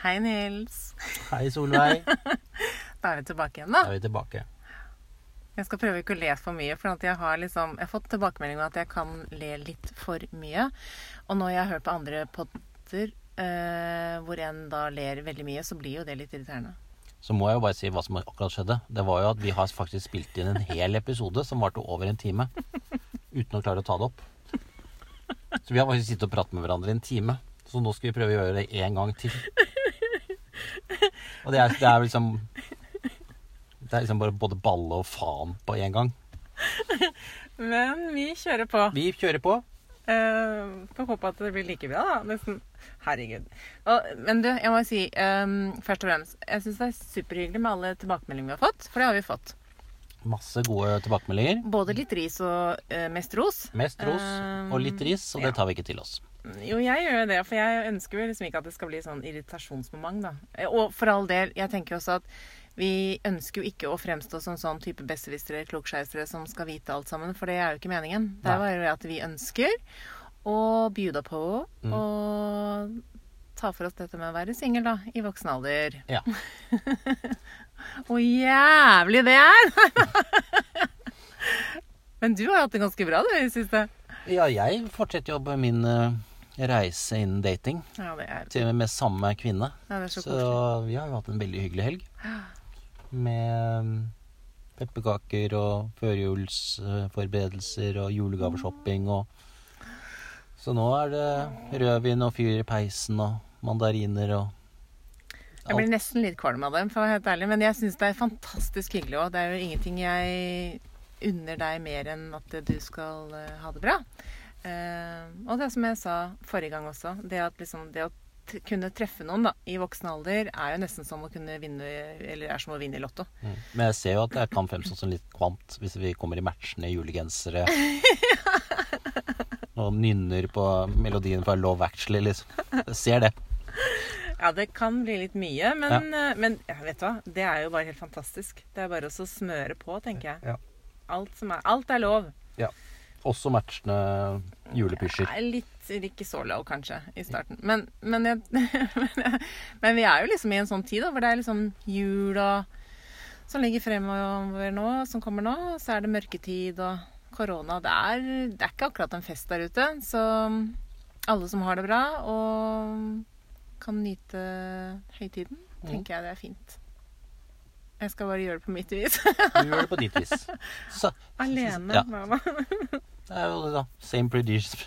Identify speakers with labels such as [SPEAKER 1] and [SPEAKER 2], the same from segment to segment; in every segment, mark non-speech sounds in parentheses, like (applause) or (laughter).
[SPEAKER 1] Hei, Nils.
[SPEAKER 2] Hei, Solveig. (laughs)
[SPEAKER 1] Da er vi tilbake igjen,
[SPEAKER 2] Da
[SPEAKER 1] da.
[SPEAKER 2] er vi tilbake.
[SPEAKER 1] Jeg skal prøve ikke å le for mye, for jeg har liksom Jeg har fått tilbakemelding om at jeg kan le litt for mye. Og når jeg har hørt på andre podder eh, hvor en da ler veldig mye, så blir jo det litt irriterende.
[SPEAKER 2] Så må jeg jo bare si hva som akkurat skjedde. Det var jo at vi har faktisk spilt inn en hel episode som varte over en time. Uten å klare å ta det opp. Så vi har faktisk sittet og pratet med hverandre i en time. Så nå skal vi prøve å gjøre det en gang til. (laughs) Og det er, det er liksom Det er liksom bare både balle og faen på en gang.
[SPEAKER 1] Men vi kjører på.
[SPEAKER 2] Vi kjører på.
[SPEAKER 1] Uh, får håpe at det blir like bra, da. Nesten. Herregud. Og, men du, jeg må si um, først og fremst Jeg syns det er superhyggelig med alle tilbakemeldingene vi har fått. For det har vi fått.
[SPEAKER 2] Masse gode tilbakemeldinger.
[SPEAKER 1] Både litt ris og uh, mest ros.
[SPEAKER 2] Mest ros
[SPEAKER 1] Um,
[SPEAKER 2] og litt ris, og det tar vi ikke til oss.
[SPEAKER 1] Jo, jeg gjør jo det, for jeg ønsker jo liksom ikke at det skal bli sånn irritasjonsmoment, da. Og for all del, jeg tenker jo også at vi ønsker jo ikke å fremstå som sånn type besserwissere, klokscheisere som skal vite alt sammen, for det er jo ikke meningen. Det er bare at vi ønsker å bjuda på
[SPEAKER 2] Mm.
[SPEAKER 1] og ta for oss dette med å være singel, da, i voksen alder.
[SPEAKER 2] Ja. (laughs)
[SPEAKER 1] Hvor jævlig det er! (laughs) Men du har hatt det ganske bra, du, i det siste.
[SPEAKER 2] Ja, jeg fortsetter jo på min eh, reise innen dating.
[SPEAKER 1] Ja, det er,
[SPEAKER 2] Til og med med samme kvinne.
[SPEAKER 1] ja, det så
[SPEAKER 2] Så vi har jo hatt en veldig hyggelig helg. (gasps) Med mm, pepperkaker og førjulsforberedelser og julegaveshopping og (gasps) Så nå er det rødvin og fyr i peisen og mandariner og
[SPEAKER 1] Jeg blir nesten litt kvalm av dem, for å være helt ærlig. Men jeg syns det er fantastisk hyggelig òg. Det er jo ingenting jeg unner deg mer enn at du skal eh, ha det bra. Eh, og det som jeg sa forrige gang også, det at liksom det å kunne treffe noen da, i voksen alder er jo nesten som å kunne vinne Eller er som å vinne i Lotto.
[SPEAKER 2] Mm. Men jeg ser jo at det kan fremstå som litt kvant hvis vi kommer i matchende julegensere. (laughs) Og nynner på melodien fra Love Actually, liksom. Jeg ser det.
[SPEAKER 1] Ja, det kan bli litt mye, men, ja. men ja, vet du hva? Det er jo bare helt fantastisk. Det er bare å smøre på, tenker jeg.
[SPEAKER 2] Ja.
[SPEAKER 1] Alt, som er, alt er lov.
[SPEAKER 2] Også matchende julepysjer.
[SPEAKER 1] Er litt så low, kanskje, i starten. Men, men, jeg, (laughs) men, jeg, men vi er jo liksom i en sånn tid da, hvor det er liksom jula som ligger fremover nå, som kommer nå. Så er det mørketid og korona. Det er, det er ikke akkurat en fest der ute. Så alle som har det bra og kan nyte høytiden, tenker jeg det er fint. Jeg skal bare gjøre det på mitt vis.
[SPEAKER 2] Du gjør det på ditt vis. (laughs) Så,
[SPEAKER 1] Alene.
[SPEAKER 2] Ja.
[SPEAKER 1] mamma. (laughs)
[SPEAKER 2] det er jo det, da. Same producer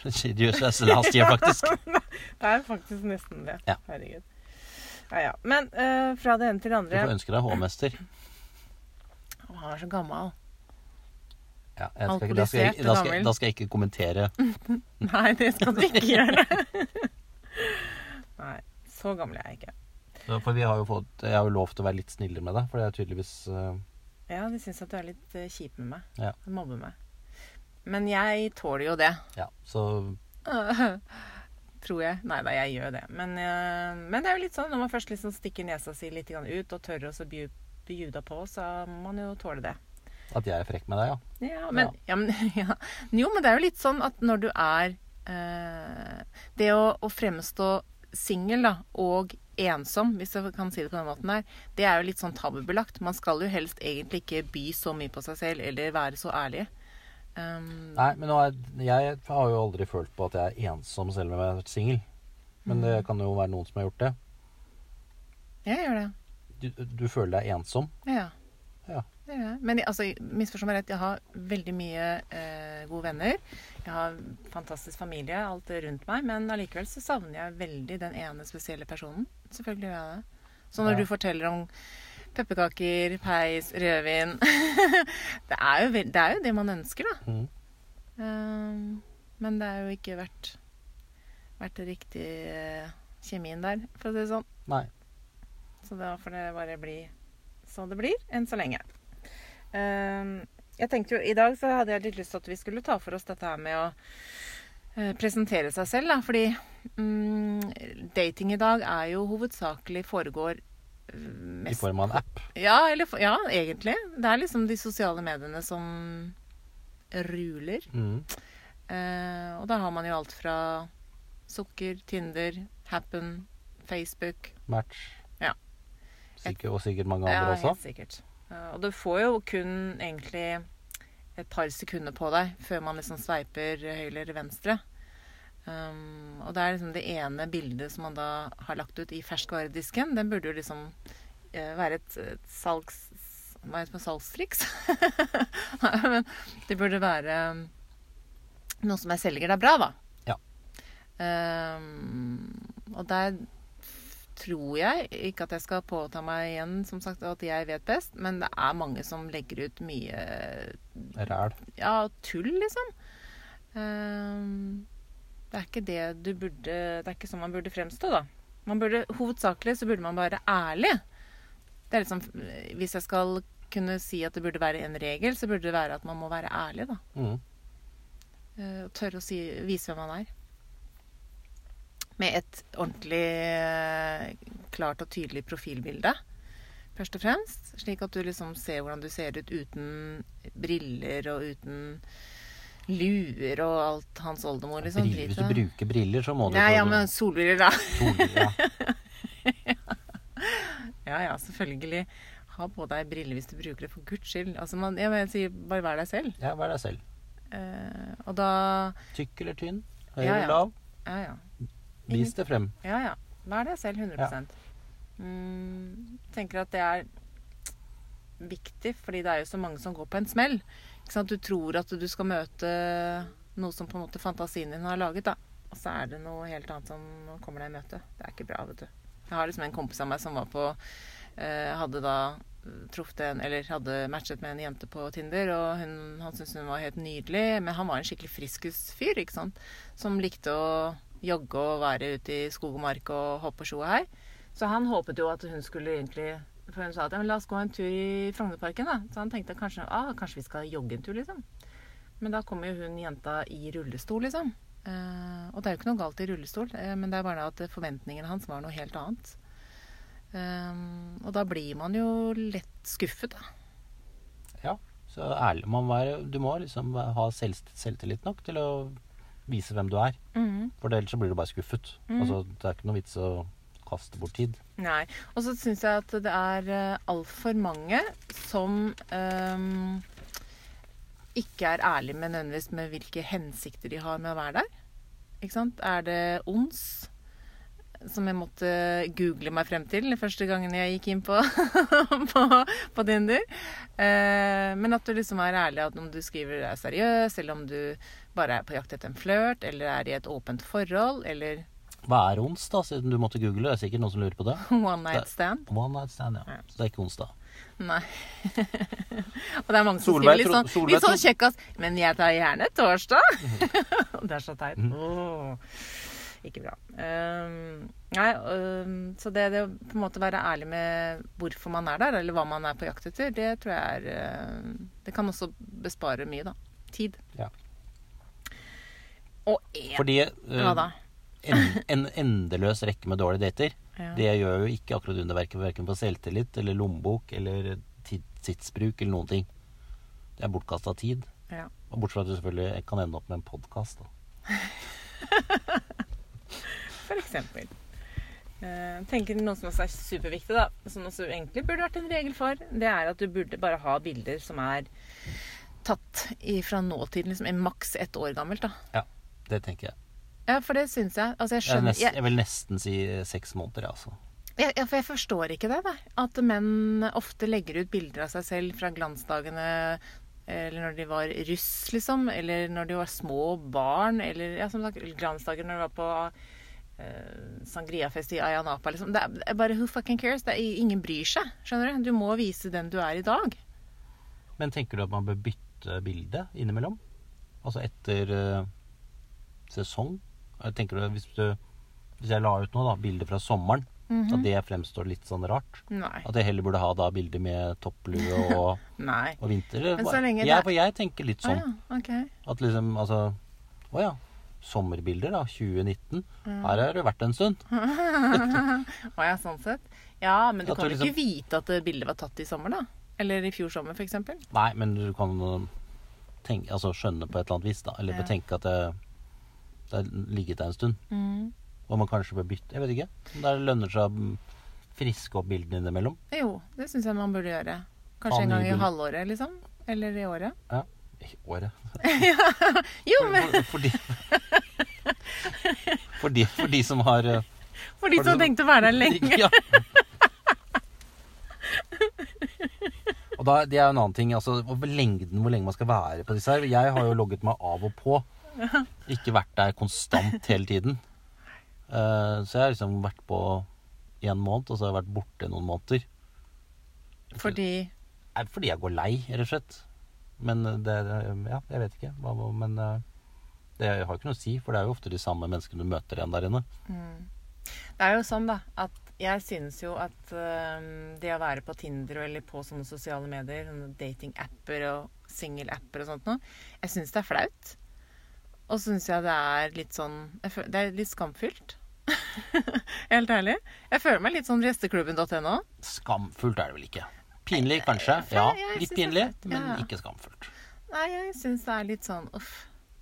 [SPEAKER 2] as last year, faktisk. (laughs)
[SPEAKER 1] Det er faktisk nesten det.
[SPEAKER 2] Ja.
[SPEAKER 1] Herregud. Ja, ja. Men uh, fra det ene til det andre Du
[SPEAKER 2] får ønske deg H-mester.
[SPEAKER 1] Han er så gammel.
[SPEAKER 2] Ja, Alkoholisert da, skal jeg, da, skal, da skal jeg ikke kommentere. (laughs)
[SPEAKER 1] Nei, det skal du ikke (laughs) gjøre. Nei, så gammel er jeg ikke.
[SPEAKER 2] Så, For vi har jo fått Jeg har jo lovt å være litt snillere med deg, for det er tydeligvis uh...
[SPEAKER 1] Ja, de syns at du er litt eh, kjip med meg.
[SPEAKER 2] Ja.
[SPEAKER 1] Mobber meg. Men jeg tåler jo det.
[SPEAKER 2] Ja, så (laughs)
[SPEAKER 1] Tror jeg. Nei da, jeg gjør det. Men, eh, men det er jo litt sånn når man først liksom stikker nesa si litt ut og tør å bjuda på, så må man jo tåle det.
[SPEAKER 2] at jeg er frekk med deg, ja.
[SPEAKER 1] Ja, men, ja. men (laughs) ja. Jo, men det er jo litt sånn at når du er eh, Det å, å fremstå singel og ensom, hvis jeg kan si det på den måten der, det er jo litt sånn tabubelagt. Man skal jo helst egentlig ikke by så mye på seg selv, eller være så ærlig. Um,
[SPEAKER 2] Nei, men er, jeg har jo aldri følt på at jeg er ensom selv om jeg har vært singel. Men det kan jo være noen som har gjort det.
[SPEAKER 1] jeg gjør det.
[SPEAKER 2] Du, du føler deg ensom?
[SPEAKER 1] Ja.
[SPEAKER 2] Ja.
[SPEAKER 1] Det gjør jeg. Men altså, misforstå meg rett, jeg har veldig mye eh, gode venner. Jeg har fantastisk familie, alt rundt meg. Men allikevel så savner jeg veldig den ene spesielle personen. Selvfølgelig gjør jeg det. Så når
[SPEAKER 2] Ja.
[SPEAKER 1] du forteller om pepperkaker, peis, rødvin (laughs) det, er jo, det er jo det man ønsker, da.
[SPEAKER 2] Mm.
[SPEAKER 1] Um, men det er jo ikke vært, vært det riktig kjemien der, for å si det sånn.
[SPEAKER 2] Nei.
[SPEAKER 1] Så da får det bare bli så det blir, enn så lenge. Um, jeg tenkte jo, I dag så hadde jeg litt lyst til at vi skulle ta for oss dette her med å uh, presentere seg selv. Da, fordi um, dating i dag er jo hovedsakelig foregår eh,
[SPEAKER 2] I form av en app.
[SPEAKER 1] ja, eller, ja, egentlig. Det er liksom de sosiale mediene som ruler.
[SPEAKER 2] Mm.
[SPEAKER 1] Eh, og da har man jo alt fra sukker, Tinder, Happen, Facebook.
[SPEAKER 2] Match.
[SPEAKER 1] Ja.
[SPEAKER 2] Sikker, og sikkert mange
[SPEAKER 1] Ja,
[SPEAKER 2] også. også.
[SPEAKER 1] helt sikkert. Og du får jo kun egentlig et par sekunder på deg før man liksom sveiper høyre eller venstre. Um, og det er liksom det ene bildet som man da har lagt ut i ferskvaredisken. Den burde jo liksom uh, være et, et salgs... Hva heter det? Salgstriks? Nei, (laughs) Men det burde være um, noe som jeg selger deg bra, da.
[SPEAKER 2] Ja.
[SPEAKER 1] Um, og der tror jeg ikke at jeg skal påta meg igjen som sagt, at jeg vet best, men det er mange som legger ut mye
[SPEAKER 2] Ræl.
[SPEAKER 1] ja, tull, liksom. Um, det er ikke det du burde Det er ikke sånn man burde fremstå, da. Man burde, Hovedsakelig så burde man være ærlig. Det er liksom Hvis jeg skal kunne si at det burde være en regel, så burde det være at man må være ærlig, da.
[SPEAKER 2] Mm.
[SPEAKER 1] Eh, tørre å si, vise hvem man er. Med et ordentlig eh, klart og tydelig profilbilde, først og fremst. Slik at du liksom ser hvordan du ser ut uten briller og uten luer og alt hans oldemor. Liksom.
[SPEAKER 2] Briller, hvis du bruker briller, så må du
[SPEAKER 1] Nei, ja, men solbriller, da.
[SPEAKER 2] solbriller, ja. (laughs)
[SPEAKER 1] Ja, ja, selvfølgelig. Ha på deg briller hvis du bruker det for guds skyld. Altså, man, jeg, jeg sier bare vær deg selv.
[SPEAKER 2] ja, vær deg selv.
[SPEAKER 1] Eh, og da
[SPEAKER 2] Tykk eller tynn, høy
[SPEAKER 1] Ja,
[SPEAKER 2] eller lav.
[SPEAKER 1] Ja, ja.
[SPEAKER 2] Vis det frem.
[SPEAKER 1] Ja, ja. Vær deg selv 100 mm, tenker at det er viktig, fordi det er jo så mange som går på en smell. Du tror at du skal møte noe som på en måte fantasien din har laget, da. Og så er det noe helt annet som kommer deg i møte. Det er ikke bra, vet du. Jeg har liksom en kompis av meg som var på eh, Hadde da eh, truffet en Eller hadde matchet med en jente på Tinder, og hun, han syntes hun var helt nydelig. Men han var en skikkelig friskusfyr, ikke sant. Som likte å jogge og være ute i skog og mark og hoppe på sjo her. Så han håpet jo at hun skulle egentlig For hun sa at ja, la oss gå en tur i Frognerparken, da. Så han tenkte kanskje ah, kanskje vi skal jogge en tur, liksom. Men da kommer jo hun jenta i rullestol, liksom. Eh, og det er jo ikke noe galt i rullestol, eh, men det er bare at forventningene hans var noe helt annet. Eh, og da blir man jo lett skuffet, da.
[SPEAKER 2] Ja, så ærlig må man være. Du må liksom ha selv, selvtillit nok til å vise hvem du er. For ellers så blir du bare skuffet. Altså, det er ikke noe vits å kaste bort tid.
[SPEAKER 1] Nei. Og så syns jeg at det er uh, altfor mange som um, ikke er ærlige med nødvendigvis med hvilke hensikter de har med å være der. Ikke sant? Er det ons? Som jeg måtte google meg frem til den første gangen jeg gikk inn på, (laughs) på, på Tinder. Eh, men at du liksom er ærlig at om du skriver er seriøs, eller om du bare er på jakt etter en flørt, eller er i et åpent forhold, eller
[SPEAKER 2] Hva er onsdag, siden du måtte google? Det er sikkert noen som lurer på det. (laughs)
[SPEAKER 1] one night stand.
[SPEAKER 2] One night stand, ja.
[SPEAKER 1] Ja.
[SPEAKER 2] Så det er ikke onsdag.
[SPEAKER 1] Nei. (laughs) og det er mange som skriver litt sånn,
[SPEAKER 2] tro- Solveig
[SPEAKER 1] litt sånn kjekkas Men jeg tar gjerne torsdag. (laughs) det er så teit. Åh, ikke bra. Um, nei, um, så det, det å på en måte være ærlig med hvorfor man er der, eller hva man er på jakt etter, det tror jeg er uh, Det kan også bespare mye, da. Tid.
[SPEAKER 2] Ja.
[SPEAKER 1] Og én
[SPEAKER 2] Fordi eh,
[SPEAKER 1] Hva da?
[SPEAKER 2] En, en endeløs rekke med dårlige dater,
[SPEAKER 1] Ja.
[SPEAKER 2] det gjør jo ikke akkurat underverket verken på selvtillit eller lommebok eller tidsbruk eller noen ting. Det er bortkasta tid.
[SPEAKER 1] Ja.
[SPEAKER 2] Og bortsett fra at du selvfølgelig kan ende opp med en podkast. (laughs)
[SPEAKER 1] For eksempel. Eh, tenker noe som også er superviktig, da, som også egentlig burde vært en regel for, det er at du burde bare ha bilder som er tatt fra nåtiden, liksom maks ett år gammelt. da.
[SPEAKER 2] Ja, det tenker jeg.
[SPEAKER 1] Ja, for det syns jeg. Altså, jeg
[SPEAKER 2] Jeg, nest,
[SPEAKER 1] jeg,
[SPEAKER 2] vil nesten si seks måneder, altså.
[SPEAKER 1] jeg, ja, For jeg forstår ikke det, da. At menn ofte legger ut bilder av seg selv fra glansdagene eller når de var russ, liksom. Eller når de var små barn. Eller ja, som sagt, glansdager når de var på uh, sangriafest i Ayanapa. Liksom. Det er, bare who fucking cares? Det er, ingen bryr seg. Skjønner du? Du må vise den du er i dag.
[SPEAKER 2] Men tenker du at man bør bytte bilde innimellom? Altså etter uh, sesong? Jeg tenker du, hvis, du, hvis jeg la ut nå, da, bilder fra sommeren, at det fremstår litt sånn rart?
[SPEAKER 1] Nei.
[SPEAKER 2] At jeg heller burde ha da bilder med topplue (laughs) og, og vinter? jeg, for jeg tenker litt
[SPEAKER 1] sånn.
[SPEAKER 2] sånn.
[SPEAKER 1] ja, okay.
[SPEAKER 2] At liksom, altså Å ja. Sommerbilder, da. 2019. Her har det vært en stund. (laughs)
[SPEAKER 1] Å ja, sånn sett. Ja, men du
[SPEAKER 2] At
[SPEAKER 1] kan jo
[SPEAKER 2] liksom-
[SPEAKER 1] ikke vite at bildet var tatt i sommer, da. Eller i fjor sommer, f.eks.
[SPEAKER 2] Nei, men du kan uh, tenke, altså skjønne på et eller annet vis, da. Eller
[SPEAKER 1] Ja.
[SPEAKER 2] tenke at det, det har ligget der en stund.
[SPEAKER 1] Mm.
[SPEAKER 2] Og man kanskje bør bytte. Jeg vet ikke. Der lønner det seg å friske opp bildene innimellom.
[SPEAKER 1] Jo, det syns jeg man burde gjøre. Kanskje en gang i halvåret, liksom. Eller i året.
[SPEAKER 2] Ja. I året. (laughs)
[SPEAKER 1] Jo, men
[SPEAKER 2] for, for, de, for, de, for de som har eh,
[SPEAKER 1] for de som
[SPEAKER 2] har
[SPEAKER 1] tenkt å være der lenge.
[SPEAKER 2] Ja. Og da, Det er jo en annen ting. altså hvor lengden, hvor lenge man skal være på disse her. Jeg har jo logget meg av og på. Ikke vært der konstant hele tiden. Uh, så jeg har liksom vært på en måned, og så har jeg vært borte noen måneder.
[SPEAKER 1] Fordi
[SPEAKER 2] Nei, fordi jeg går lei, rett og slett. Men det Ja, jeg vet ikke. Men eh, det har ikke noe å si, for det er jo ofte de samme menneskene du møter igjen der inne.
[SPEAKER 1] Det er jo sånn, da, at jeg synes jo at uh, det å være på Tinder eller på sånne sosiale medier, sånne datingapper og singelapper og sånt noe, jeg syns det er flaut. Og så syns jeg det er litt sånn jeg føl- Det er litt skamfylt. (laughs) Helt ærlig. Jeg føler meg litt sånn gjesteklubben.no.
[SPEAKER 2] Skamfullt er det vel ikke? Pinlig, kanskje? Ja, litt pinlig, men
[SPEAKER 1] ja.
[SPEAKER 2] ikke skamfullt.
[SPEAKER 1] Nei, jeg syns det er litt sånn uff.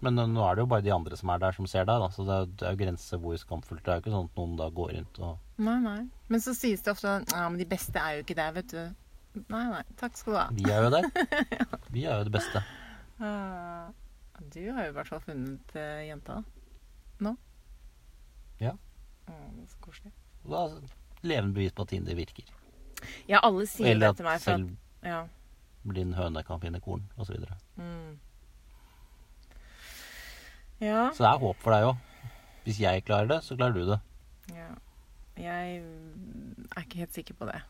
[SPEAKER 2] Men nå- er det jo bare de andre som er der, som ser deg, da. Så det er, det er grenser hvor skamfullt. Det er jo ikke sånn at noen da går rundt og
[SPEAKER 1] Nei, nei. Men så sies det ofte ja, men de beste er jo ikke der, vet du. Nei, nei. Takk skal du ha.
[SPEAKER 2] Vi er jo der. (laughs) Vi er jo det beste.
[SPEAKER 1] Du har jo i hvert fall funnet uh, jenta nå.
[SPEAKER 2] Ja.
[SPEAKER 1] Å, det er så koselig.
[SPEAKER 2] Da er levende bevis på at Tinder virker.
[SPEAKER 1] Ja, alle sier
[SPEAKER 2] Eller
[SPEAKER 1] det til meg. For
[SPEAKER 2] selv
[SPEAKER 1] at, ja.
[SPEAKER 2] blind høne kan finne korn, osv. Så, videre.
[SPEAKER 1] Mm. ja.
[SPEAKER 2] så det er håp for deg òg. Hvis jeg klarer det, så klarer du det.
[SPEAKER 1] ja. Jeg er ikke helt sikker på det.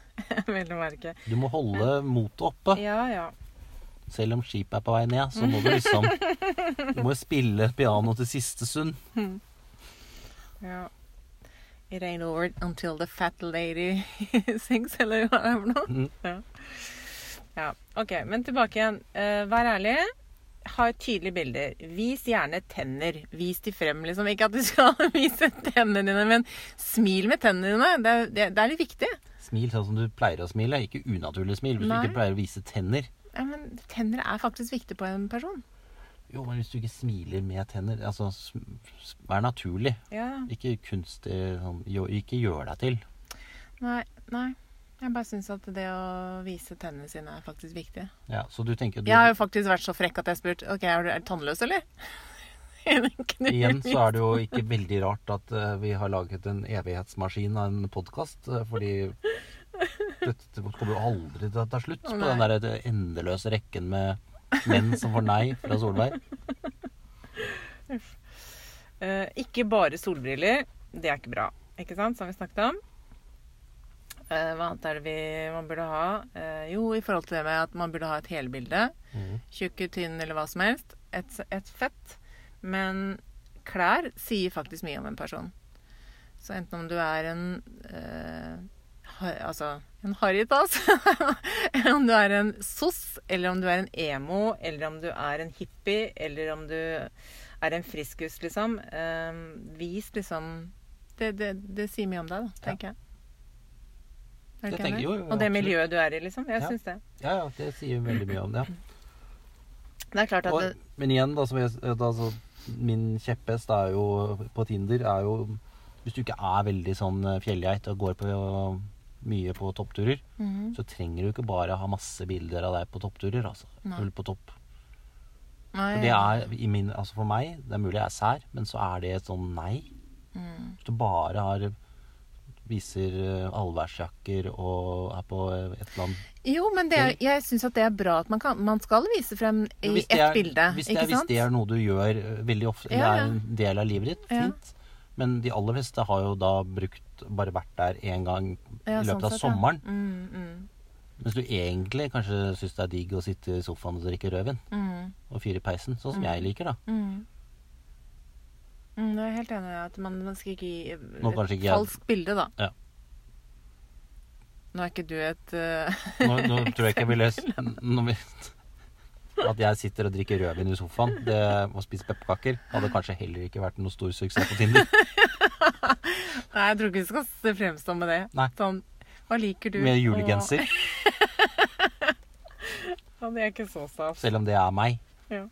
[SPEAKER 1] (laughs) Vil du merke.
[SPEAKER 2] Du må holde motet oppe.
[SPEAKER 1] Ja, ja.
[SPEAKER 2] Selv om skipet er på vei ned, så må du liksom Du må spille piano til siste stund. (laughs)
[SPEAKER 1] ja. It ain't over until the fat lady (laughs) sings, eller hva det er for noe.
[SPEAKER 2] Mm.
[SPEAKER 1] Ja. ja. OK, men tilbake igjen. Eh, vær ærlig. Ha tydelige bilder. Vis gjerne tenner. Vis de frem, liksom. Ikke at du skal (laughs) vise tennene dine, men smil med tennene dine. Det er, det, det er litt viktig.
[SPEAKER 2] Smil sånn som du pleier å smile, ikke unaturlig smil. Hvis
[SPEAKER 1] Nei.
[SPEAKER 2] du ikke pleier å vise tenner.
[SPEAKER 1] Ja, men tenner er faktisk viktig på en person.
[SPEAKER 2] Jo, men hvis du ikke smiler med tenner Altså, vær naturlig.
[SPEAKER 1] Ja.
[SPEAKER 2] Ikke kunstig sånn Ikke gjør deg til.
[SPEAKER 1] Nei. Nei. Jeg bare syns at det å vise tennene sine er faktisk viktig.
[SPEAKER 2] Ja, så du tenker du,
[SPEAKER 1] Jeg har jo faktisk vært så frekk at jeg har spurt OK, er du tannløs, eller? (laughs)
[SPEAKER 2] Igjen så er det jo ikke veldig rart at eh, vi har laget en evighetsmaskin av en podkast, fordi dette kommer jo aldri til å ta slutt på den der eh, endeløse rekken med menn som får nei fra Solveig.
[SPEAKER 1] Eh, ikke bare solbriller. Det er ikke bra. Ikke sant? Som vi snakket om. Eh, hva annet er det vi, man burde ha? Eh, jo, i forhold til det med at man burde ha et helbilde.
[SPEAKER 2] Mm.
[SPEAKER 1] Tjukk, tynn eller hva som helst. Et, et fett. Men klær sier faktisk mye om en person. Så enten om du er en eh, Altså en harrytass, (laughs) eller om du er en soss, eller om du er en emo, eller om du er en hippie, eller om du er en friskus, liksom. Eh, vis liksom det, det, det sier mye om deg, da, tenker jeg. Er
[SPEAKER 2] Det tenker-
[SPEAKER 1] jeg
[SPEAKER 2] jo, jo,
[SPEAKER 1] Og det miljøet du er i, liksom. Jeg
[SPEAKER 2] Ja.
[SPEAKER 1] syns det.
[SPEAKER 2] Ja, ja, det sier veldig mye om det.
[SPEAKER 1] Det er klart at
[SPEAKER 2] Og,
[SPEAKER 1] det,
[SPEAKER 2] men igjen, da, som jeg, altså, så, min kjepphest er jo på Tinder er jo Hvis du ikke er veldig sånn eh, fjellgeit og går på mye på toppturer,
[SPEAKER 1] Mhm.
[SPEAKER 2] så trenger du ikke bare ha masse bilder av deg på toppturer. altså.
[SPEAKER 1] Nei.
[SPEAKER 2] På topp.
[SPEAKER 1] Nei,
[SPEAKER 2] For det er i min, altså for meg, det er mulig jeg er sær, men så er det et sånn nei.
[SPEAKER 1] Mm.
[SPEAKER 2] Hvis du bare har viser eh, allværsjakker og er på eh, et eller annet
[SPEAKER 1] Jo, men det er, jeg syns at det er bra at man, kan, man skal vise frem i
[SPEAKER 2] Hvis
[SPEAKER 1] ett
[SPEAKER 2] er-
[SPEAKER 1] bilde.
[SPEAKER 2] Hvis det, er, hvis det er noe du gjør eh, veldig ofte,
[SPEAKER 1] Ja, ja.
[SPEAKER 2] er en del av livet ditt,
[SPEAKER 1] Ja.
[SPEAKER 2] fint. Men de aller fleste har jo da brukt bare vært der én gang
[SPEAKER 1] Ja,
[SPEAKER 2] i løpet
[SPEAKER 1] sånn
[SPEAKER 2] av
[SPEAKER 1] sett, ja.
[SPEAKER 2] sommeren.
[SPEAKER 1] Mm, mm,
[SPEAKER 2] Mens du egentlig kanskje syns det er digg å sitte i sofaen og drikke rødvin
[SPEAKER 1] mm,
[SPEAKER 2] og fyre i peisen, sånn som
[SPEAKER 1] Mm.
[SPEAKER 2] jeg liker, da.
[SPEAKER 1] mm. Mm, det er jeg helt enig i. At man, man skal ikke gi et
[SPEAKER 2] ikke
[SPEAKER 1] falskt jeg- bilde, da.
[SPEAKER 2] Ja.
[SPEAKER 1] Nå er ikke du et uh,
[SPEAKER 2] Nå, nå tror jeg ikke jeg (laughs) ville At jeg sitter og drikker rødvin i sofaen det, og spiser pepperkaker, hadde kanskje heller ikke vært noe stor suksess på Tinder. (laughs)
[SPEAKER 1] Nei, jeg tror ikke vi skal se fremstå med det.
[SPEAKER 2] Nei.
[SPEAKER 1] Sånn Hva liker du?
[SPEAKER 2] Med julegenser, (laughs)
[SPEAKER 1] ja, det er ikke så stas.
[SPEAKER 2] selv om det er meg.
[SPEAKER 1] Ja.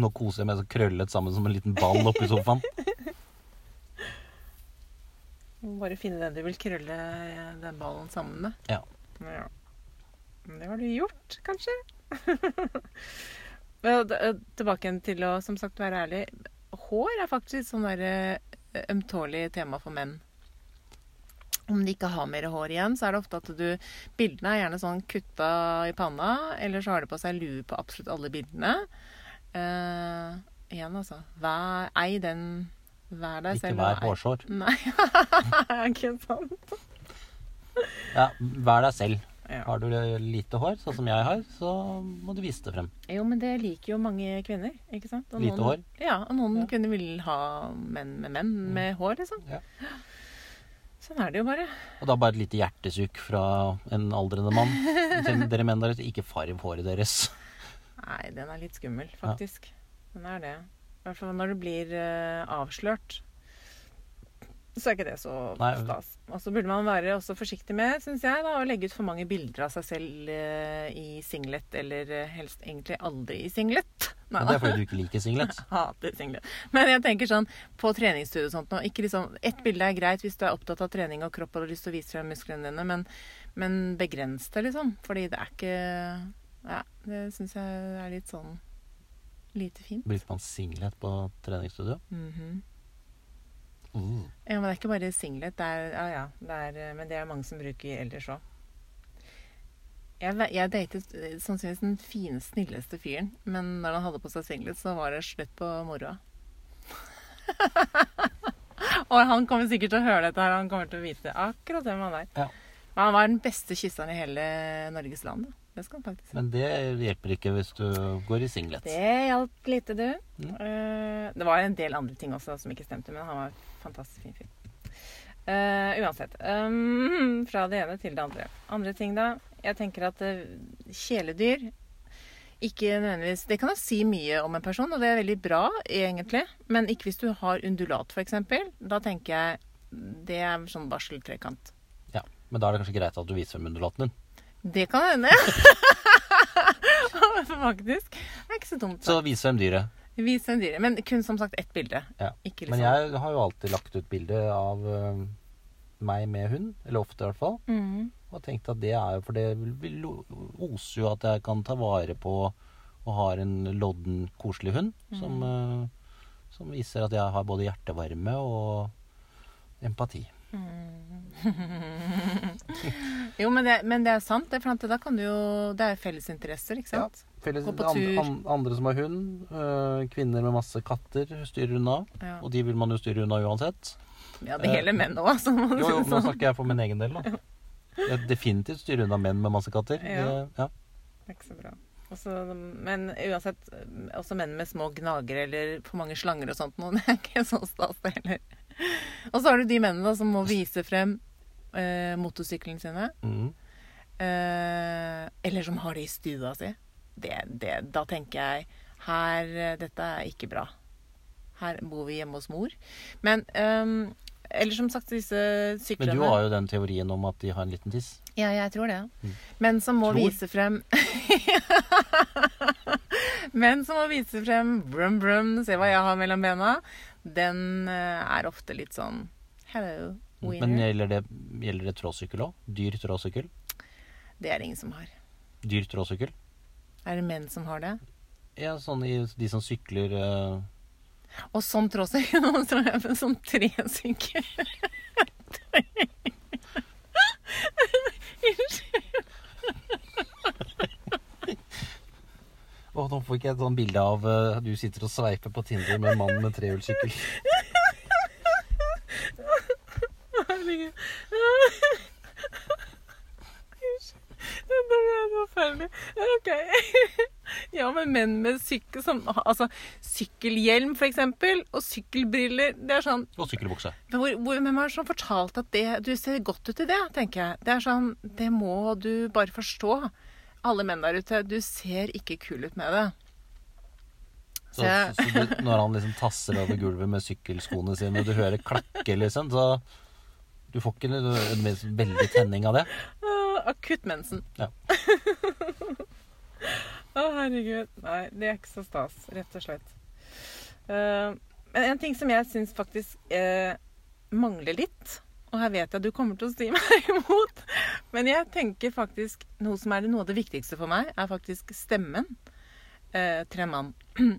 [SPEAKER 2] Nå koser jeg meg så krøllet sammen som en liten ball oppi sofaen. (laughs)
[SPEAKER 1] Må bare finne den du vil krølle den ballen sammen med.
[SPEAKER 2] Ja.
[SPEAKER 1] ja. Det har du gjort, kanskje? (laughs) Men, eh, Tilbake igjen til å som sagt være ærlig. Hår er faktisk sånn der eh, ømtålig tema for menn. Om de ikke har mer hår igjen, så er det ofte at du Bildene er gjerne sånn kutta i panna, eller så har de på seg lue på absolutt alle bildene. Uh, igjen, altså. Vær, ei den Vær deg
[SPEAKER 2] Ikke
[SPEAKER 1] selv.
[SPEAKER 2] vær
[SPEAKER 1] og ei-
[SPEAKER 2] hårsår.
[SPEAKER 1] Nei, (laughs) ikke sant?
[SPEAKER 2] Ja, vær deg selv.
[SPEAKER 1] Ja.
[SPEAKER 2] Har du lite hår, sånn som jeg har, så må du vise det frem.
[SPEAKER 1] Jo, men det liker jo mange kvinner, ikke sant? Og
[SPEAKER 2] Lite
[SPEAKER 1] noen,
[SPEAKER 2] hår?
[SPEAKER 1] Ja, og noen
[SPEAKER 2] Ja. Mm.
[SPEAKER 1] kvinner vil ha menn med menn med hår, liksom.
[SPEAKER 2] Ja.
[SPEAKER 1] Sånn er det jo bare.
[SPEAKER 2] Og da bare et lite hjertesukk fra en aldrende mann til (laughs) dere menn der ute. Ikke farg håret deres.
[SPEAKER 1] Nei, den er litt skummel, faktisk. Den er det. I hvert fall når det blir uh, avslørt. Så er ikke det så stas. Og så burde man være også forsiktig med, syns jeg, da, å legge ut for mange bilder av seg selv eh, i singlet, eller eh, helst egentlig aldri i singlet. Nei
[SPEAKER 2] det er fordi du ikke liker singlet. (laughs)
[SPEAKER 1] Hater singlet. Men jeg tenker sånn på treningsstudio og sånt nå. Ikke liksom, ett bilde er greit hvis du er opptatt av trening og kropp og har lyst til å vise frem musklene dine, men, men begrens det, liksom. Fordi det er ikke Ja, det syns jeg er litt sånn lite fint.
[SPEAKER 2] Blir man singlet på treningsstudio?
[SPEAKER 1] Mhm.
[SPEAKER 2] Uh.
[SPEAKER 1] Ja, men det er ikke bare singlet. Det er, ja, ja, det er, eh, men det er mange som bruker ellers òg. Jeg, jeg datet eh, sannsynligvis den fine, snilleste fyren, men når han hadde på seg singlet, så var det slutt på moroa. (laughs) Og han kommer sikkert til å høre dette her, han kommer til å vite akkurat hvem han er.
[SPEAKER 2] Ja.
[SPEAKER 1] Men han var den beste kysseren i hele Norges land. da. Det skal han faktisk si.
[SPEAKER 2] Men det hjelper ikke hvis du går i singlet.
[SPEAKER 1] Det hjalp lite, du.
[SPEAKER 2] Mm.
[SPEAKER 1] Eh, det var en del andre ting også som ikke stemte, men han var fantastisk fin film. Uh, uansett. Um, (laughs) fra det ene til det andre. Andre ting, da. Jeg tenker at uh, kjæledyr ikke nødvendigvis Det kan jo si mye om en person, og det er veldig bra, egentlig. Men ikke hvis du har undulat, f.eks. Da tenker jeg det er sånn barseltrekant.
[SPEAKER 2] Ja. Men da er det kanskje greit at du viser frem undulaten din.
[SPEAKER 1] Det kan hende. (laughs) Faktisk. Det er ikke så dumt.
[SPEAKER 2] Så vis frem dyret.
[SPEAKER 1] Vis frem dyret. Men kun som sagt ett bilde.
[SPEAKER 2] Ja.
[SPEAKER 1] Ikke liksom
[SPEAKER 2] Men jeg har jo alltid lagt ut bilde av uh, meg med hund. Eller ofte, i hvert fall.
[SPEAKER 1] Mm.
[SPEAKER 2] Og tenkt at det er jo For det oser jo at jeg kan ta vare på og har en lodden, koselig hund som, uh, som viser at jeg har både hjertevarme og empati. (laughs)
[SPEAKER 1] Jo, men det, men det er sant. Det, for da kan du jo Det er fellesinteresser, ikke sant?
[SPEAKER 2] Felles,
[SPEAKER 1] Gå på tur.
[SPEAKER 2] an, andre som har hund, øh, kvinner med masse katter, styrer unna.
[SPEAKER 1] Ja,
[SPEAKER 2] Og de vil man jo styre unna uansett.
[SPEAKER 1] ja det gjelder menn òg, altså.
[SPEAKER 2] Jo, jo, nå snakker jeg for min egen del, da. Jeg definitivt styrer unna menn med masse katter.
[SPEAKER 1] Ja.
[SPEAKER 2] Det, ja.
[SPEAKER 1] Det er ikke så bra. Også, men uansett, også menn med små gnagere eller for mange slanger og sånt noe, det (laughs) er ikke så stas, det heller. Og så har du de mennene da, som må vise frem eh, motorsyklene sine.
[SPEAKER 2] Mm.
[SPEAKER 1] Eh, eller som har det i stua si. Det, det, da tenker jeg her eh, Dette er ikke bra. Her bor vi hjemme hos mor. Men um, Eller som sagt, disse
[SPEAKER 2] Men du har jo den teorien om at de har en liten tiss.
[SPEAKER 1] Ja, jeg tror det.
[SPEAKER 2] Mm.
[SPEAKER 1] Men som må
[SPEAKER 2] Tror?
[SPEAKER 1] vise frem (laughs) Men som må vise frem brum, brum, se hva jeg har mellom bena. Den eh, er ofte litt sånn Hello,
[SPEAKER 2] Men
[SPEAKER 1] winner.
[SPEAKER 2] gjelder det, gjelder det tråsykkel òg? Dyr tråsykkel?
[SPEAKER 1] Det er det ingen som har.
[SPEAKER 2] Dyr tråsykkel?
[SPEAKER 1] Er det menn som har det?
[SPEAKER 2] Ja, sånn i de som sykler uh...
[SPEAKER 1] Og sånn tråsykkel. (laughs) Nå tror jeg på sånn tresykkel.
[SPEAKER 2] Å, nå får ikke jeg et sånt bilde av uh, du sitter og sveiper på Tinder med en mann med trehjulssykkel.
[SPEAKER 1] Herregud. Det er forferdelig. Ok. (laughs) Ja, men menn med sykkel som Altså, sykkelhjelm, for eksempel, og sykkelbriller. Det er sånn
[SPEAKER 2] Og sykkelbukse.
[SPEAKER 1] Men Hvor, hvor, hvem har sånn fortalt at det, du ser godt ut i det, tenker jeg. Det er sånn, det må du bare forstå. Alle menn der ute, du ser ikke kul ut med det.
[SPEAKER 2] Så, så, så du, når han liksom tasser over gulvet med sykkelskoene sine, og du hører klakke, liksom, så Du får ikke du, veldig tenning av det.
[SPEAKER 1] Akutt mensen.
[SPEAKER 2] Ja. (laughs)
[SPEAKER 1] Å, herregud. Nei, det er ikke så stas, rett og slett. Eh, men en ting som jeg syns faktisk uh, mangler litt, Og her vet jeg at du kommer til å si (laughs) meg imot. Men jeg tenker faktisk noe som er noe av det viktigste for meg, er faktisk stemmen uh, til en mann. (clears throat)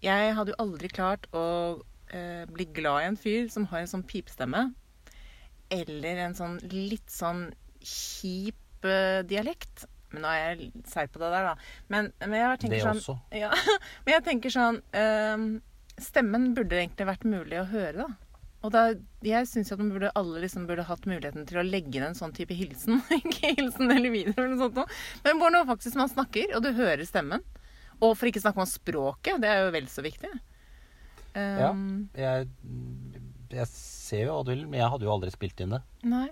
[SPEAKER 1] Jeg hadde jo aldri klart å eh, bli glad i en fyr som har en sånn pipestemme. Eller en sånn litt sånn kjip eh, dialekt. Men nå er jeg seig på det der, da. Men, men jeg tenker
[SPEAKER 2] Det
[SPEAKER 1] sånn
[SPEAKER 2] også. (laughs)
[SPEAKER 1] ja, men jeg tenker sånn eh, Stemmen burde egentlig vært mulig å høre, da. Og da, jeg syns at burde, alle liksom burde hatt muligheten til å legge inn en sånn type hilsen. (laughs) Ikke hilsen eller video eller noe sånt. Men bare nå faktisk man snakker, og du hører stemmen. Og for ikke snakke om språket. Det er jo vel så viktig.
[SPEAKER 2] Ja.
[SPEAKER 1] Um,
[SPEAKER 2] Jeg, jeg ser jo hva du vil, men jeg hadde jo aldri spilt inn det.
[SPEAKER 1] Nei.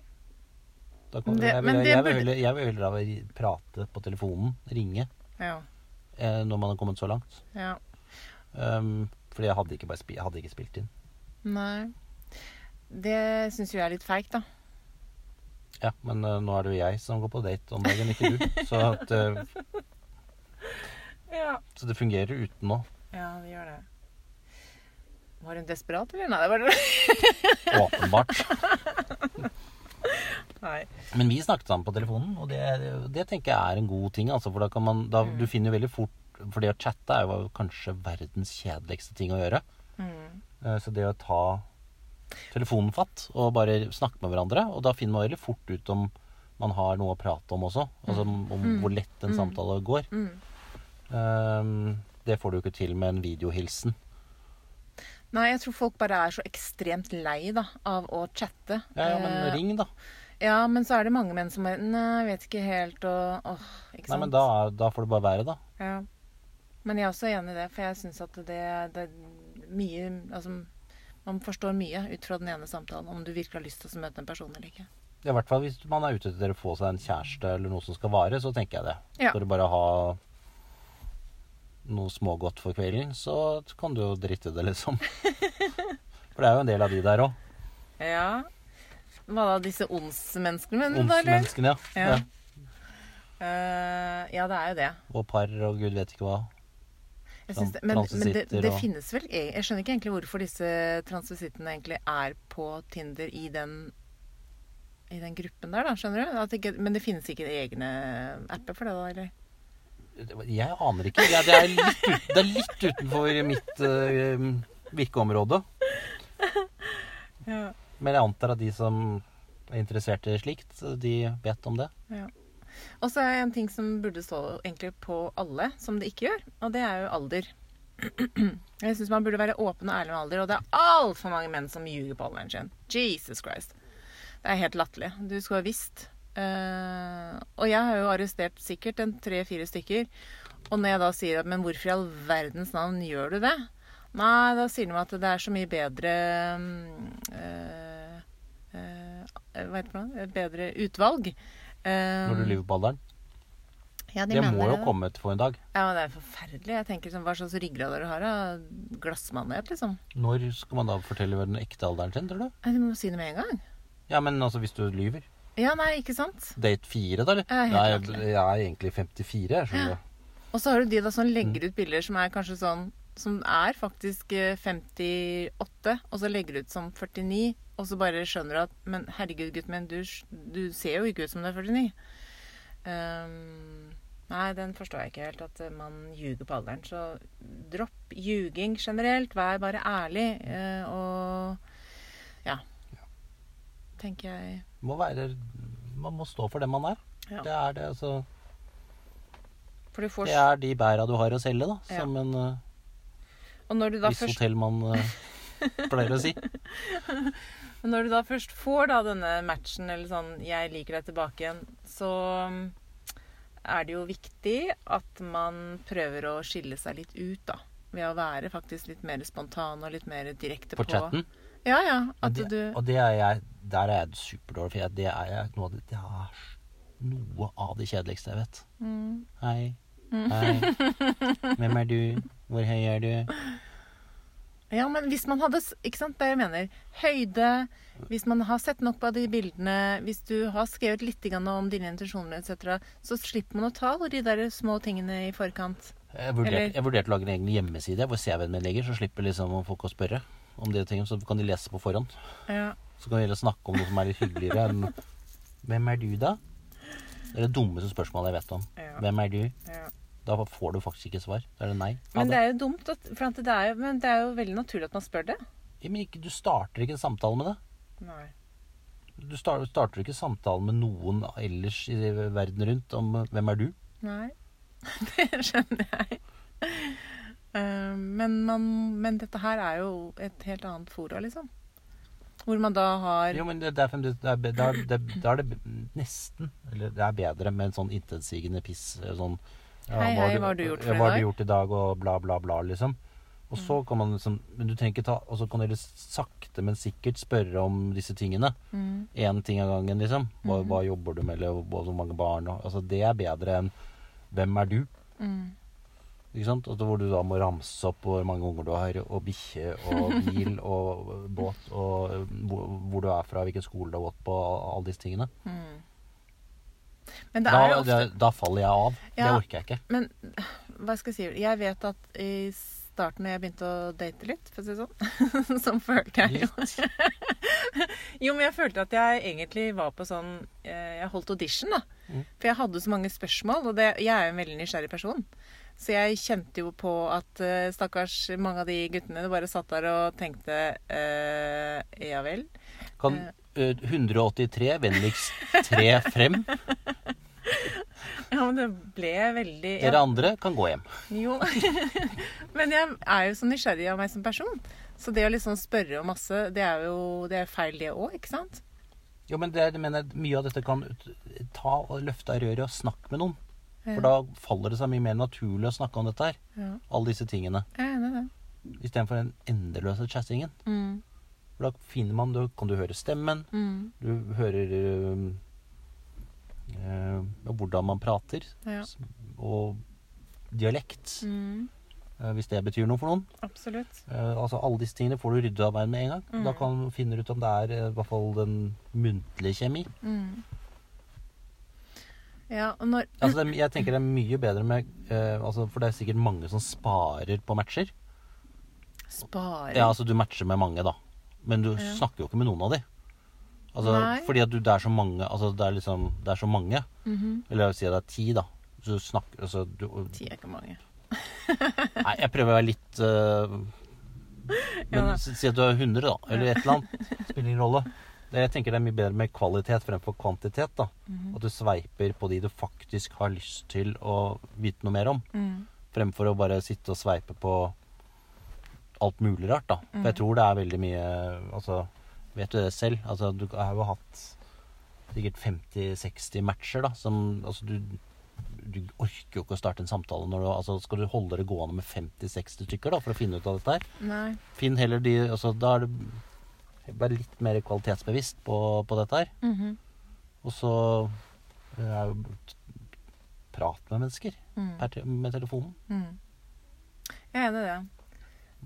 [SPEAKER 1] Det-
[SPEAKER 2] jeg,
[SPEAKER 1] jeg,
[SPEAKER 2] vil,
[SPEAKER 1] det
[SPEAKER 2] jeg, vil,
[SPEAKER 1] burde-
[SPEAKER 2] jeg vil heller prate på telefonen, ringe,
[SPEAKER 1] Ja.
[SPEAKER 2] eh, når man har kommet så langt.
[SPEAKER 1] ja.
[SPEAKER 2] Um, fordi jeg hadde ikke, bare spi, jeg hadde ikke spilt inn.
[SPEAKER 1] Nei. Det syns jo jeg er litt feigt, da.
[SPEAKER 2] Ja, men uh, nå er det jo jeg som går på date om dagen, ikke du. (laughs) Så, at, uh,
[SPEAKER 1] Ja.
[SPEAKER 2] så det fungerer uten nå.
[SPEAKER 1] ja, det gjør det. Var hun desperat, eller? Nei, det var det.
[SPEAKER 2] Åpenbart. (laughs)
[SPEAKER 1] Nei.
[SPEAKER 2] Men vi snakket sammen på telefonen, og det, det tenker jeg er en god ting. Altså, for da kan man, da, Du finner jo veldig fort For det å chatte er jo kanskje verdens kjedeligste ting å gjøre.
[SPEAKER 1] Mm.
[SPEAKER 2] Eh, Så det å ta telefonen fatt og bare snakke med hverandre, og da finner man veldig fort ut om man har noe å prate om også. Altså om om hvor lett en samtale går.
[SPEAKER 1] Mm.
[SPEAKER 2] Um, det får du jo ikke til med en videohilsen.
[SPEAKER 1] Nei, jeg tror folk bare er så ekstremt lei da, av å chatte.
[SPEAKER 2] Ja, ja, men
[SPEAKER 1] Eh,
[SPEAKER 2] ring, da.
[SPEAKER 1] ja, men så er det mange menn som er Nei, jeg vet ikke helt og Åh, ikke sant.
[SPEAKER 2] Nei, men da, da får det bare være, da.
[SPEAKER 1] Ja. Men jeg er også enig i det, for jeg syns at det, det er mye Altså, man forstår mye ut fra den ene samtalen om du virkelig har lyst til å møte en person eller ikke.
[SPEAKER 2] I hvert fall hvis man er ute etter å få seg en kjæreste eller noe som skal vare, så tenker jeg det.
[SPEAKER 1] Ja.
[SPEAKER 2] For å bare ha noe smågodt for kvelden, så kan du jo drite det, liksom. (laughs) For det er jo en del av de der òg.
[SPEAKER 1] Ja. Hva da, disse eller?
[SPEAKER 2] Onsmenneskene, ja.
[SPEAKER 1] Ja.
[SPEAKER 2] ja.
[SPEAKER 1] Uh, ja, det er jo det.
[SPEAKER 2] Og par og gud vet ikke hva.
[SPEAKER 1] Det men men det, det
[SPEAKER 2] og-
[SPEAKER 1] finnes vel e- Jeg skjønner ikke egentlig hvorfor disse transvisittene egentlig er på Tinder i den i den gruppen der, da. Skjønner du? Det ikke, men det finnes ikke egne apper for det, da? eller?
[SPEAKER 2] Jeg aner ikke. Ja, det, er litt ut, det er litt utenfor mitt uh, virkeområde.
[SPEAKER 1] Ja.
[SPEAKER 2] Men jeg antar at de som er interessert i slikt, de vet om det.
[SPEAKER 1] Og så er det en ting som burde stå egentlig på alle, som det ikke gjør, og det er jo alder. (clears throat) Jeg syns man burde være åpen og ærlig med alder, og det er altfor mange menn som ljuger på alderen sin. Jesus Christ. Det er helt latterlig. Du skulle ha visst. Eh, og jeg har jo arrestert sikkert en tre-fire stykker. Og når jeg da sier at Men hvorfor i all verdens navn gjør du det? Nei, da sier de at det er så mye bedre uh, eh, Hva heter det? noe? Bedre utvalg.
[SPEAKER 2] Når du lyver på alderen.
[SPEAKER 1] ja, de
[SPEAKER 2] Det
[SPEAKER 1] mener
[SPEAKER 2] må jo komme etterpå for en dag.
[SPEAKER 1] Ja, men det er forferdelig. Jeg tenker sånn, Hva slags ryggrad dere har av glassmanet, liksom?
[SPEAKER 2] Når skal man da fortelle den ekte alderen sin, tror du?
[SPEAKER 1] Du må si det med en gang.
[SPEAKER 2] Ja, men altså hvis du lyver.
[SPEAKER 1] Ja, nei, ikke sant?
[SPEAKER 2] Date fire, da, eller?
[SPEAKER 1] er, helt
[SPEAKER 2] Nei, jeg, jeg er egentlig 54, jeg skjønner du.
[SPEAKER 1] Og så har du de da som legger ut bilder som er kanskje sånn Som er faktisk eh, 58, og så legger du ut som 49, og så bare skjønner du at Men herregud, gutten min, du, du ser jo ikke ut som du er 49. Ehm, nei, den forstår jeg ikke helt, at eh, man ljuger på alderen. Så dropp ljuging generelt. Vær bare ærlig. eh, og ja. Tenker jeg.
[SPEAKER 2] Må være Man må stå for det man er.
[SPEAKER 1] Ja.
[SPEAKER 2] Det er det, altså.
[SPEAKER 1] Får
[SPEAKER 2] Det er de bæra du har å selge, da.
[SPEAKER 1] Ja.
[SPEAKER 2] Som en uh, viss
[SPEAKER 1] først
[SPEAKER 2] hotellmann uh, (laughs) pleier å si.
[SPEAKER 1] Når du da først får da denne matchen, eller sånn 'jeg liker deg tilbake igjen', så um, er det jo viktig at man prøver å skille seg litt ut, da. Ved å være faktisk litt mer spontan og litt mer direkte
[SPEAKER 2] På
[SPEAKER 1] på
[SPEAKER 2] chatten.
[SPEAKER 1] Ja, ja.
[SPEAKER 2] Og det,
[SPEAKER 1] du
[SPEAKER 2] og det er jeg Der er jeg superdårlig, for jeg, det er noe det, det er noe av det kjedeligste jeg vet.
[SPEAKER 1] mm,
[SPEAKER 2] Hei. Hei. (laughs) Hvem er du? Hvor høy er du?
[SPEAKER 1] Ja, men hvis man hadde Ikke sant, det jeg mener. Høyde. Hvis man har sett nok på de bildene, hvis du har skrevet litt om dine intensjoner etc., så slipper man å ta de der små tingene i forkant.
[SPEAKER 2] Jeg vurderte, vurdert å lage en egen hjemmeside hvor CV-en min ligger, så slipper liksom folk å spørre om de tingene, så kan de lese på forhånd.
[SPEAKER 1] Ja.
[SPEAKER 2] Så kan vi heller snakke om noe som er litt hyggeligere enn Hvem er du, da? Det er det dummeste spørsmålet jeg vet om.
[SPEAKER 1] Ja.
[SPEAKER 2] Hvem er du?
[SPEAKER 1] Ja.
[SPEAKER 2] Da får du faktisk ikke svar. Da er det nei. Ha
[SPEAKER 1] Men det
[SPEAKER 2] det.
[SPEAKER 1] er jo dumt, at, for det er jo, men det er jo veldig naturlig at man spør det.
[SPEAKER 2] Ja, men ikke, du starter ikke en samtale med det.
[SPEAKER 1] Nei.
[SPEAKER 2] Du starter, starter ikke samtalen med noen ellers i verden rundt om eh, hvem er du?
[SPEAKER 1] Nei. (laughs) Det skjønner jeg. Eh, men, man, men dette her er jo et helt annet fora, liksom. Hvor man da har
[SPEAKER 2] Jo, men det, det er, fremdeles- det er, er det, da er det nesten Eller det er bedre med en sånn intetsigende piss. Sånn ja,
[SPEAKER 1] Hei, hei, hva har du gjort for i dag?
[SPEAKER 2] Hva har du gjort i dag, og bla, bla, bla, liksom. Og så kan man liksom Men du trenger ikke ta Og så kan dere sakte, men sikkert spørre om disse tingene.
[SPEAKER 1] mm,
[SPEAKER 2] ting av gangen, liksom. Hva, hva jobber du med, eller hvor mange barn og Altså, det er bedre enn hvem er du?
[SPEAKER 1] mm,
[SPEAKER 2] hvor du da må ramse opp hvor mange unger du har, og bikkje og (laughs) bil og båt, og hvor, du er fra, hvilken skole du har gått på, og alle disse tingene.
[SPEAKER 1] mm. Men det
[SPEAKER 2] Da,
[SPEAKER 1] ofte
[SPEAKER 2] da, da faller jeg av. Det orker jeg ikke.
[SPEAKER 1] Men hva skal jeg si Jeg vet at i starten når jeg begynte å date litt, for å si det sånn, (laughs) så følte jeg jo (laughs) Jo, men jeg følte at jeg egentlig var på sånn eh, Jeg holdt audition, da.
[SPEAKER 2] Mm.
[SPEAKER 1] For jeg hadde så mange spørsmål, og det, jeg er jo en veldig nysgjerrig person. Så jeg kjente jo på at eh, stakkars mange av de guttene bare satt der og tenkte eh, Ja vel.
[SPEAKER 2] Kan eh, 183 vennligst tre frem? (laughs)
[SPEAKER 1] Ja, men det ble veldig ja.
[SPEAKER 2] Dere andre kan gå hjem.
[SPEAKER 1] Jo. (laughs) Men jeg er jo så nysgjerrig av meg som person. Så det å liksom spørre om masse, det er jo det er feil, det òg, ikke sant?
[SPEAKER 2] Jo, men det, jeg mener, mye av dette kan ta og løfte av røret og snakke med noen. For da faller det seg mye mer naturlig å snakke om dette her.
[SPEAKER 1] Ja,
[SPEAKER 2] Alle disse tingene. Istedenfor den endeløse chattingen.
[SPEAKER 1] Mm,
[SPEAKER 2] For da finner man, da kan du høre stemmen.
[SPEAKER 1] mm,
[SPEAKER 2] Du hører øh, øh, hvordan man prater.
[SPEAKER 1] ja.
[SPEAKER 2] Og dialekt,
[SPEAKER 1] Mm,
[SPEAKER 2] øh, hvis det betyr noe for noen.
[SPEAKER 1] absolutt.
[SPEAKER 2] Eh, altså Alle disse tingene får du ryddet av veien med en gang.
[SPEAKER 1] Mm.
[SPEAKER 2] Da kan du finne ut om det er eh, i hvert fall den muntlige kjemi.
[SPEAKER 1] Mm. Ja, når
[SPEAKER 2] Altså det, Jeg tenker det er mye bedre med eh, altså For det er sikkert mange som sparer på matcher.
[SPEAKER 1] Sparer
[SPEAKER 2] Ja, altså Du matcher med mange, da. Men du
[SPEAKER 1] Ja.
[SPEAKER 2] snakker jo ikke med noen av de. Altså,
[SPEAKER 1] Nei.
[SPEAKER 2] fordi at du, det er så mange Altså det er liksom Det er så mange.
[SPEAKER 1] Mhm.
[SPEAKER 2] Eller jeg vil si at det er ti, da. Så du snakker altså, du,
[SPEAKER 1] Ti er ikke mange. (laughs)
[SPEAKER 2] Nei, jeg prøver å være litt uh, Men
[SPEAKER 1] Ja
[SPEAKER 2] si at du er 100, da. Eller et eller annet. (laughs) Spiller ingen rolle. Det, jeg tenker det er mye bedre med kvalitet fremfor kvantitet. da.
[SPEAKER 1] Mhm.
[SPEAKER 2] At du sveiper på de du faktisk har lyst til å vite noe mer om.
[SPEAKER 1] Mm.
[SPEAKER 2] Fremfor å bare sitte og sveipe på alt mulig rart, da. For jeg
[SPEAKER 1] Mm.
[SPEAKER 2] tror det er veldig mye Altså, vet du det selv? Altså, du har jo hatt sikkert 50-60 matcher, da, som Altså, du du orker jo ikke å starte en samtale når du altså Skal du holde det gående med 50-60 stykker da, for å finne ut av dette her?
[SPEAKER 1] Nei.
[SPEAKER 2] Finn heller de altså, Da er det Vær litt mer kvalitetsbevisst på, på dette her.
[SPEAKER 1] Mhm.
[SPEAKER 2] Og så eh, er jo prat med mennesker
[SPEAKER 1] Mm.
[SPEAKER 2] per te med telefonen.
[SPEAKER 1] Mm. Jeg er enig i det.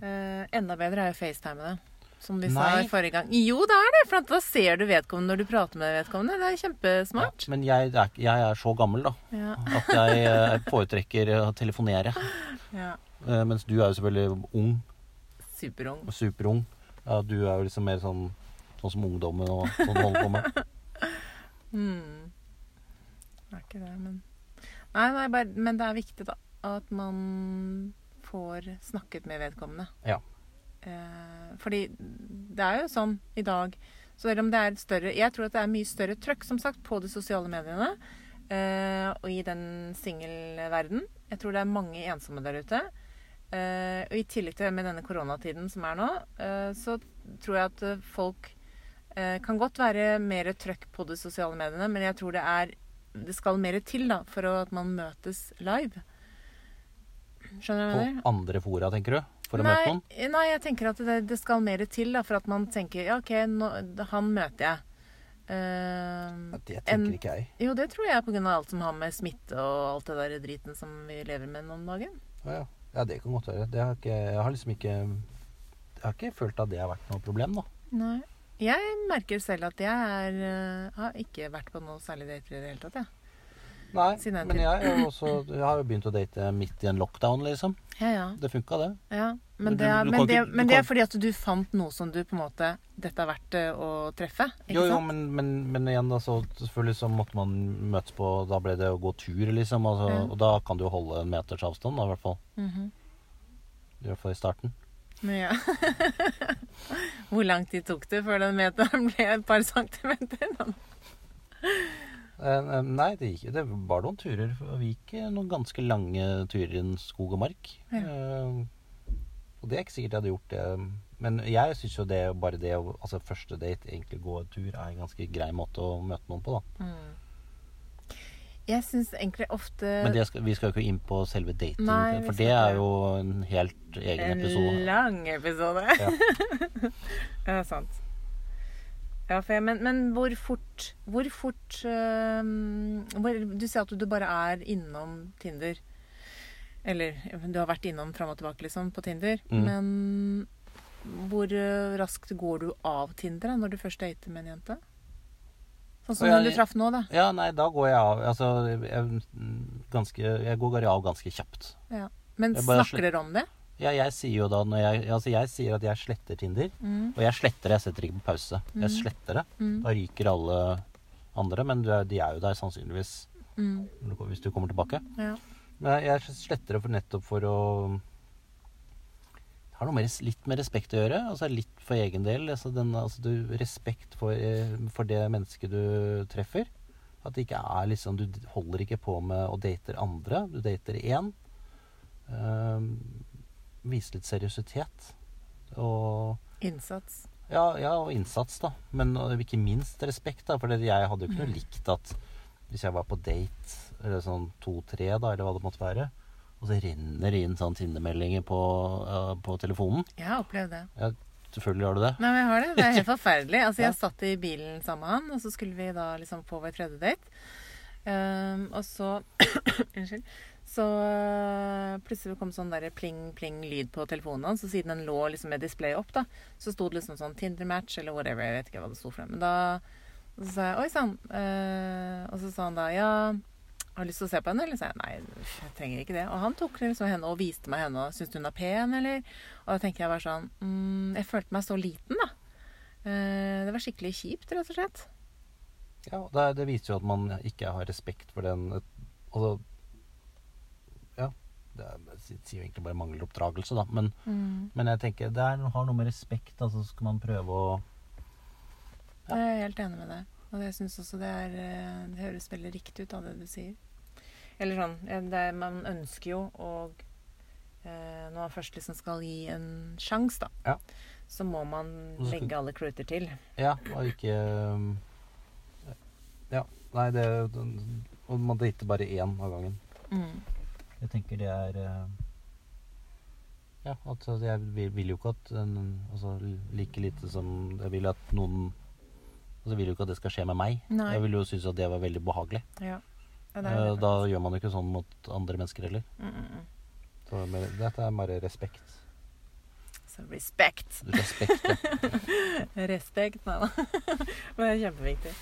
[SPEAKER 1] Uh, enda bedre er jo FaceTime-ene. Som vi sa
[SPEAKER 2] Nei.
[SPEAKER 1] i forrige gang. Jo, det er det! For da ser du vedkommende når du prater med vedkommende. Det er kjempesmart.
[SPEAKER 2] Ja, men jeg er, jeg er så gammel, da,
[SPEAKER 1] Ja.
[SPEAKER 2] at jeg eh, foretrekker å telefonere.
[SPEAKER 1] ja.
[SPEAKER 2] Mens du er jo selvfølgelig ung
[SPEAKER 1] Superung.
[SPEAKER 2] superung. Ja, du er jo liksom mer sånn, sånn som ungdommen og sånn holder på med. (laughs)
[SPEAKER 1] Mm. Det er ikke det, men Nei, nei bare, men det er viktig, da. At man får snakket med vedkommende.
[SPEAKER 2] Ja.
[SPEAKER 1] Eh, fordi det er jo sånn i dag Så selv om det er større Jeg tror at det er mye større trøkk, som sagt, på de sosiale mediene. eh, og i den singelverden. Jeg tror det er mange ensomme der ute. Eh, og i tillegg til med denne koronatiden som er nå, uh, så tror jeg at eh, folk uh, kan godt være mer trøkk på de sosiale mediene, men jeg tror det er det skal mer til da, for at man møtes live. Skjønner du
[SPEAKER 2] På andre fora, tenker du? For å
[SPEAKER 1] nei,
[SPEAKER 2] møte noen?
[SPEAKER 1] Nei, jeg tenker at det, det skal mer til da, for at man tenker ja, OK, nå, han møter jeg. Uh,
[SPEAKER 2] Det
[SPEAKER 1] en-
[SPEAKER 2] ikke jeg.
[SPEAKER 1] jo, det tror jeg pga. alt som har med smitte og alt det der driten som vi lever med noen om dagen.
[SPEAKER 2] Ja, ja. Ja, det kan godt være. Det har ikke, jeg har liksom ikke Jeg har ikke følt at det har vært noe problem, da.
[SPEAKER 1] Nei. Jeg merker selv at jeg er, eh, har ikke vært på noe særlig dater i det hele tatt, jeg.
[SPEAKER 2] Nei,
[SPEAKER 1] Siden den
[SPEAKER 2] men jeg, også, jeg har jo begynt å date midt i en lockdown, liksom.
[SPEAKER 1] Ja. ja,
[SPEAKER 2] Det funka, det.
[SPEAKER 1] ja. Men det, er,
[SPEAKER 2] du
[SPEAKER 1] men, det,
[SPEAKER 2] ikke-
[SPEAKER 1] men det er fordi at du fant noe som du på en måte Dette er verdt å treffe. Ikke
[SPEAKER 2] Jo, jo,
[SPEAKER 1] sant?
[SPEAKER 2] men, men, men igjen, da, så selvfølgelig så måtte man møtes på Da ble det å gå tur, liksom. Altså,
[SPEAKER 1] mm.
[SPEAKER 2] Og da kan du jo holde en meters avstand, da, i hvert fall.
[SPEAKER 1] Mhm.
[SPEAKER 2] I hvert fall i starten.
[SPEAKER 1] Men ja. (laughs) Hvor lang tid tok det før den meteren ble et par centimeter? (laughs)
[SPEAKER 2] Eh, eh, nei, det, gikk, det var noen turer. Vi gikk eh, noen ganske lange turer i en skog og mark.
[SPEAKER 1] Ja.
[SPEAKER 2] Og det er ikke sikkert jeg hadde gjort det. Men jeg syns jo det bare det å Altså første date, egentlig gå en tur, er en ganske grei måte å møte noen på, da.
[SPEAKER 1] Mm. Jeg syns egentlig ofte
[SPEAKER 2] Men det skal, vi skal jo ikke inn på selve dating,
[SPEAKER 1] Nei,
[SPEAKER 2] for det er jo en helt egen
[SPEAKER 1] En
[SPEAKER 2] episode.
[SPEAKER 1] lang episode.
[SPEAKER 2] Ja. (laughs)
[SPEAKER 1] ja, sant. Ja, for jeg, men, men hvor fort Hvor fort øh, hvor, Du sier at du bare er innom Tinder. Eller du har vært innom fram og tilbake, liksom, på Tinder.
[SPEAKER 2] Mm.
[SPEAKER 1] Men hvor øh, raskt går du av Tinder da, når du først dater med en jente? Sånn som
[SPEAKER 2] ja,
[SPEAKER 1] den du traff nå, da.
[SPEAKER 2] Ja, nei, da går jeg av. Altså, jeg, ganske, jeg går av ganske kjapt.
[SPEAKER 1] Ja. Men snakker dere om det?
[SPEAKER 2] Ja, jeg sier jo da jeg, altså jeg sier at jeg sletter Tinder.
[SPEAKER 1] Mm.
[SPEAKER 2] Og jeg sletter det, jeg setter ikke på pause. Jeg
[SPEAKER 1] Mm.
[SPEAKER 2] sletter det.
[SPEAKER 1] Mm.
[SPEAKER 2] Da ryker alle andre, men du de er jo der sannsynligvis
[SPEAKER 1] Mm.
[SPEAKER 2] hvis du kommer tilbake.
[SPEAKER 1] Ja.
[SPEAKER 2] Men jeg sletter det for nettopp for å Det har noe mer, litt med respekt å gjøre. Altså litt for egen del. Altså den, altså du, respekt for, eh, for det mennesket du treffer. At det ikke er liksom Du holder ikke på med å date andre. Du dater én. Um, Vise litt seriøsitet. Og
[SPEAKER 1] Innsats.
[SPEAKER 2] ja, ja, og innsats, da. Men ikke minst respekt, da. For jeg hadde jo ikke
[SPEAKER 1] Mm.
[SPEAKER 2] noe likt at hvis jeg var på date, eller sånn to-tre, da, eller hva det måtte være, og så renner det inn sånn Tinder-meldinger på, uh, på telefonen.
[SPEAKER 1] Jeg har opplevd det.
[SPEAKER 2] Ja, selvfølgelig har du det.
[SPEAKER 1] Nei, men jeg har det. Det er helt (laughs) forferdelig. Altså, jeg satt i bilen sammen med han, og så skulle vi da liksom på vår tredje date. Um, og så (clears throat) Unnskyld. Så øh, plutselig kom sånn der pling-pling-lyd på telefonen hans, og siden den lå liksom med display opp, da, så sto det liksom sånn Tinder-match eller whatever. Jeg vet ikke hva det sto for. Men da så sa jeg Oi sann. Eh, og så sa han da ja. Har lyst til å se på henne? Eller sa jeg nei, jeg trenger ikke det. Og han tok liksom henne og viste meg henne og syntes hun er pen, eller? Og da tenker jeg bare sånn mm, Jeg følte meg så liten, da. Eh, det var skikkelig kjipt, rett og slett.
[SPEAKER 2] Ja, det, det viser jo at man ikke har respekt for den Altså Ja. Det er, sier jo egentlig bare mangel oppdragelse, da. Men, men jeg tenker det er, har noe med respekt. Altså skal man prøve å Ja.
[SPEAKER 1] Jeg er helt enig med deg. Og jeg syns også det er eh, Det høres veldig riktig ut av det du sier. Eller sånn eh, det, Man ønsker jo å eh, Når man først liksom skal gi en sjanse, da,
[SPEAKER 2] Ja.
[SPEAKER 1] så må man
[SPEAKER 2] så skal-
[SPEAKER 1] legge alle kluter til.
[SPEAKER 2] Ja, og ikke um, Ja. Nei, det Og man dater bare én av gangen.
[SPEAKER 1] Mm.
[SPEAKER 2] Jeg tenker det er eh, Ja, at altså, jeg vil, vil jo ikke at en, altså, Like lite som jeg vil at noen Altså, så vil jo ikke at det skal skje med meg.
[SPEAKER 1] Nei.
[SPEAKER 2] Jeg vil jo synes at det var veldig behagelig.
[SPEAKER 1] Ja. ja det
[SPEAKER 2] Eh,
[SPEAKER 1] det
[SPEAKER 2] da gjør man jo ikke sånn mot andre mennesker heller.
[SPEAKER 1] Mm, mm, mm.
[SPEAKER 2] Så dette er bare respekt.
[SPEAKER 1] Så respekt.
[SPEAKER 2] Respekt, ja. (laughs)
[SPEAKER 1] Respekt, nei da. (laughs) Men det er kjempeviktig.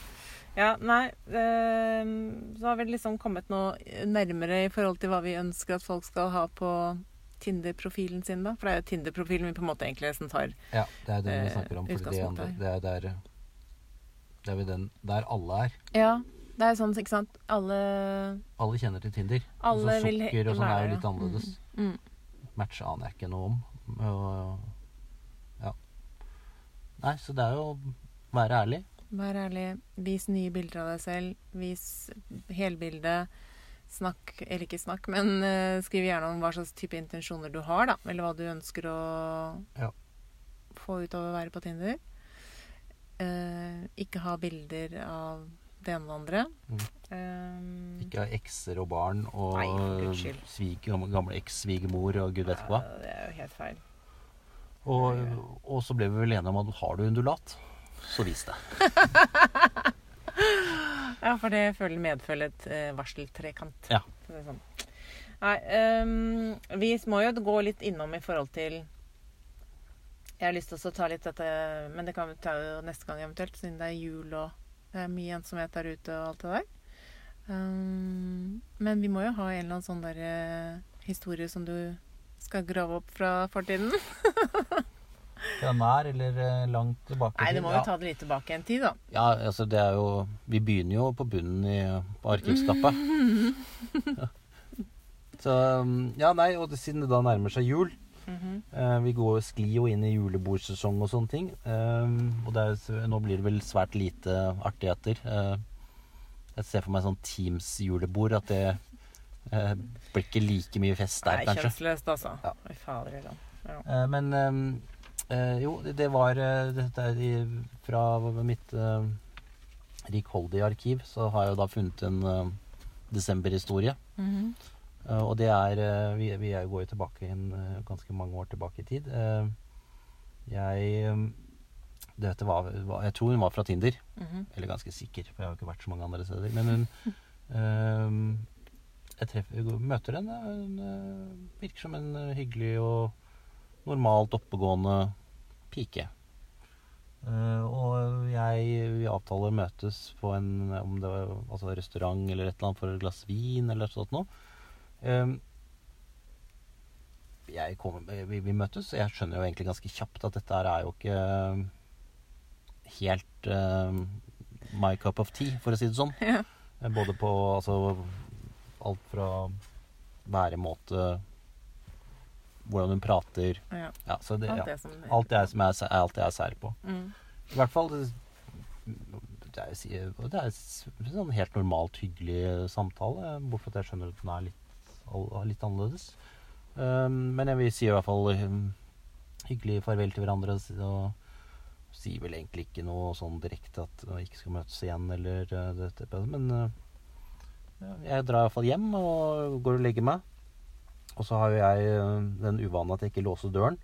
[SPEAKER 1] Ja, nei eh, Så har vi liksom kommet noe nærmere i forhold til hva vi ønsker at folk skal ha på Tinder-profilen sin, da. For det er jo Tinder-profilen vi på en måte egentlig nesten tar.
[SPEAKER 2] ja. Det er vi
[SPEAKER 1] Eh,
[SPEAKER 2] snakker om. For det, andre,
[SPEAKER 1] utgangspunktet.
[SPEAKER 2] det er der Det er vel den der alle er.
[SPEAKER 1] Ja, det er sånn, ikke sant. Alle,
[SPEAKER 2] Alle kjenner til Tinder.
[SPEAKER 1] alle
[SPEAKER 2] altså,
[SPEAKER 1] vil
[SPEAKER 2] sukker og sånn er jo litt annerledes.
[SPEAKER 1] Mm, mm.
[SPEAKER 2] Match aner jeg ikke noe om. Og, ja. Nei, så det er jo å være ærlig.
[SPEAKER 1] Vær ærlig. Vis nye bilder av deg selv. Vis helbilde. Snakk, eller ikke snakk, men uh, skriv gjerne om hva slags type intensjoner du har, da. Eller hva du ønsker å
[SPEAKER 2] Ja.
[SPEAKER 1] få ut av å være på Tinder. Eh, ikke ha bilder av det ene og det andre.
[SPEAKER 2] Mm.
[SPEAKER 1] Um,
[SPEAKER 2] Ikke ha ekser og barn og
[SPEAKER 1] Nei,
[SPEAKER 2] svig, gamle eks-svigermor og gud vet hva.
[SPEAKER 1] ja, det er jo helt feil.
[SPEAKER 2] Og, og så ble vi vel enige om at har du undulat, så vis det. (laughs)
[SPEAKER 1] Ja, for det føler medfølger et eh, varseltrekant.
[SPEAKER 2] Ja.
[SPEAKER 1] Sånn. Nei, um, vi må jo gå litt innom i forhold til Jeg har lyst til å ta litt dette, men det kan vi ta jo neste gang eventuelt, siden det er jul og det er mye ensomhet der ute og alt det der. Um, men vi må jo ha en eller annen sånn der uh, historie som du skal grave opp fra fortiden. (laughs)
[SPEAKER 2] Fra nær eller eh, langt tilbake?
[SPEAKER 1] Nei, det må
[SPEAKER 2] ja.
[SPEAKER 1] jo ta det litt tilbake en tid, da.
[SPEAKER 2] Ja, altså det er jo Vi begynner jo på bunnen i, arkivskapet. (laughs) (laughs) Så um, Ja, nei, og siden det da nærmer seg jul
[SPEAKER 1] Mhm.
[SPEAKER 2] -hmm. Vi går sklir jo inn i julebordsesong og sånne ting. Um, og er, nå blir det vel svært lite artigheter. Eh, jeg ser for meg sånn Teams-julebord, at det eh, blir ikke like mye fest der,
[SPEAKER 1] Nei,
[SPEAKER 2] kanskje.
[SPEAKER 1] kjønnsløst, altså.
[SPEAKER 2] Ja.
[SPEAKER 1] Fader. Ja.
[SPEAKER 2] Eh, men eh, jo, det- var eh, Dette er fra mitt rikholdige arkiv, så har jeg jo da funnet en eh, desemberhistorie.
[SPEAKER 1] Mhm.
[SPEAKER 2] Eh, og det er eh, Vi, vi går jo tilbake en, eh, ganske mange år tilbake i tid. Eh, jeg Det Dette var, Jeg tror hun var fra Tinder.
[SPEAKER 1] Mhm.
[SPEAKER 2] Eller ganske sikker, for jeg har jo ikke vært så mange andre steder. Men hun (laughs) Jeg treffer, møter henne. Hun eh, virker som en eh, hyggelig og normalt oppegående pike. Uh, og jeg vi avtaler møtes på en om det var, altså restaurant eller et eller annet for et glass vin eller sånt noe. Ehm, jeg kommer, vi, vi møtes, og jeg skjønner jo egentlig ganske kjapt at dette her er jo ikke helt uh, my cup of tea, for å si det sånn. (laughs)
[SPEAKER 1] Ja.
[SPEAKER 2] Eh, Både på altså alt fra væremåte, hvordan hun prater
[SPEAKER 1] Ja.
[SPEAKER 2] Ja, det,
[SPEAKER 1] Alt
[SPEAKER 2] ja.
[SPEAKER 1] det som
[SPEAKER 2] Alt er som er alt jeg er sær på.
[SPEAKER 1] Mm.
[SPEAKER 2] I hvert fall det er, det er en sånn helt normalt hyggelig samtale, bortsett fra at jeg skjønner at den er litt, litt annerledes. Um, men jeg vil si i hvert fall um, hyggelig farvel til hverandre, og, sier vel egentlig ikke noe sånn direkte at vi ikke skal møtes igjen, eller uh, dette, men uh, jeg drar i hvert fall hjem og går og legger meg. Og så har jo jeg uh, den uvanen at jeg ikke låser døren.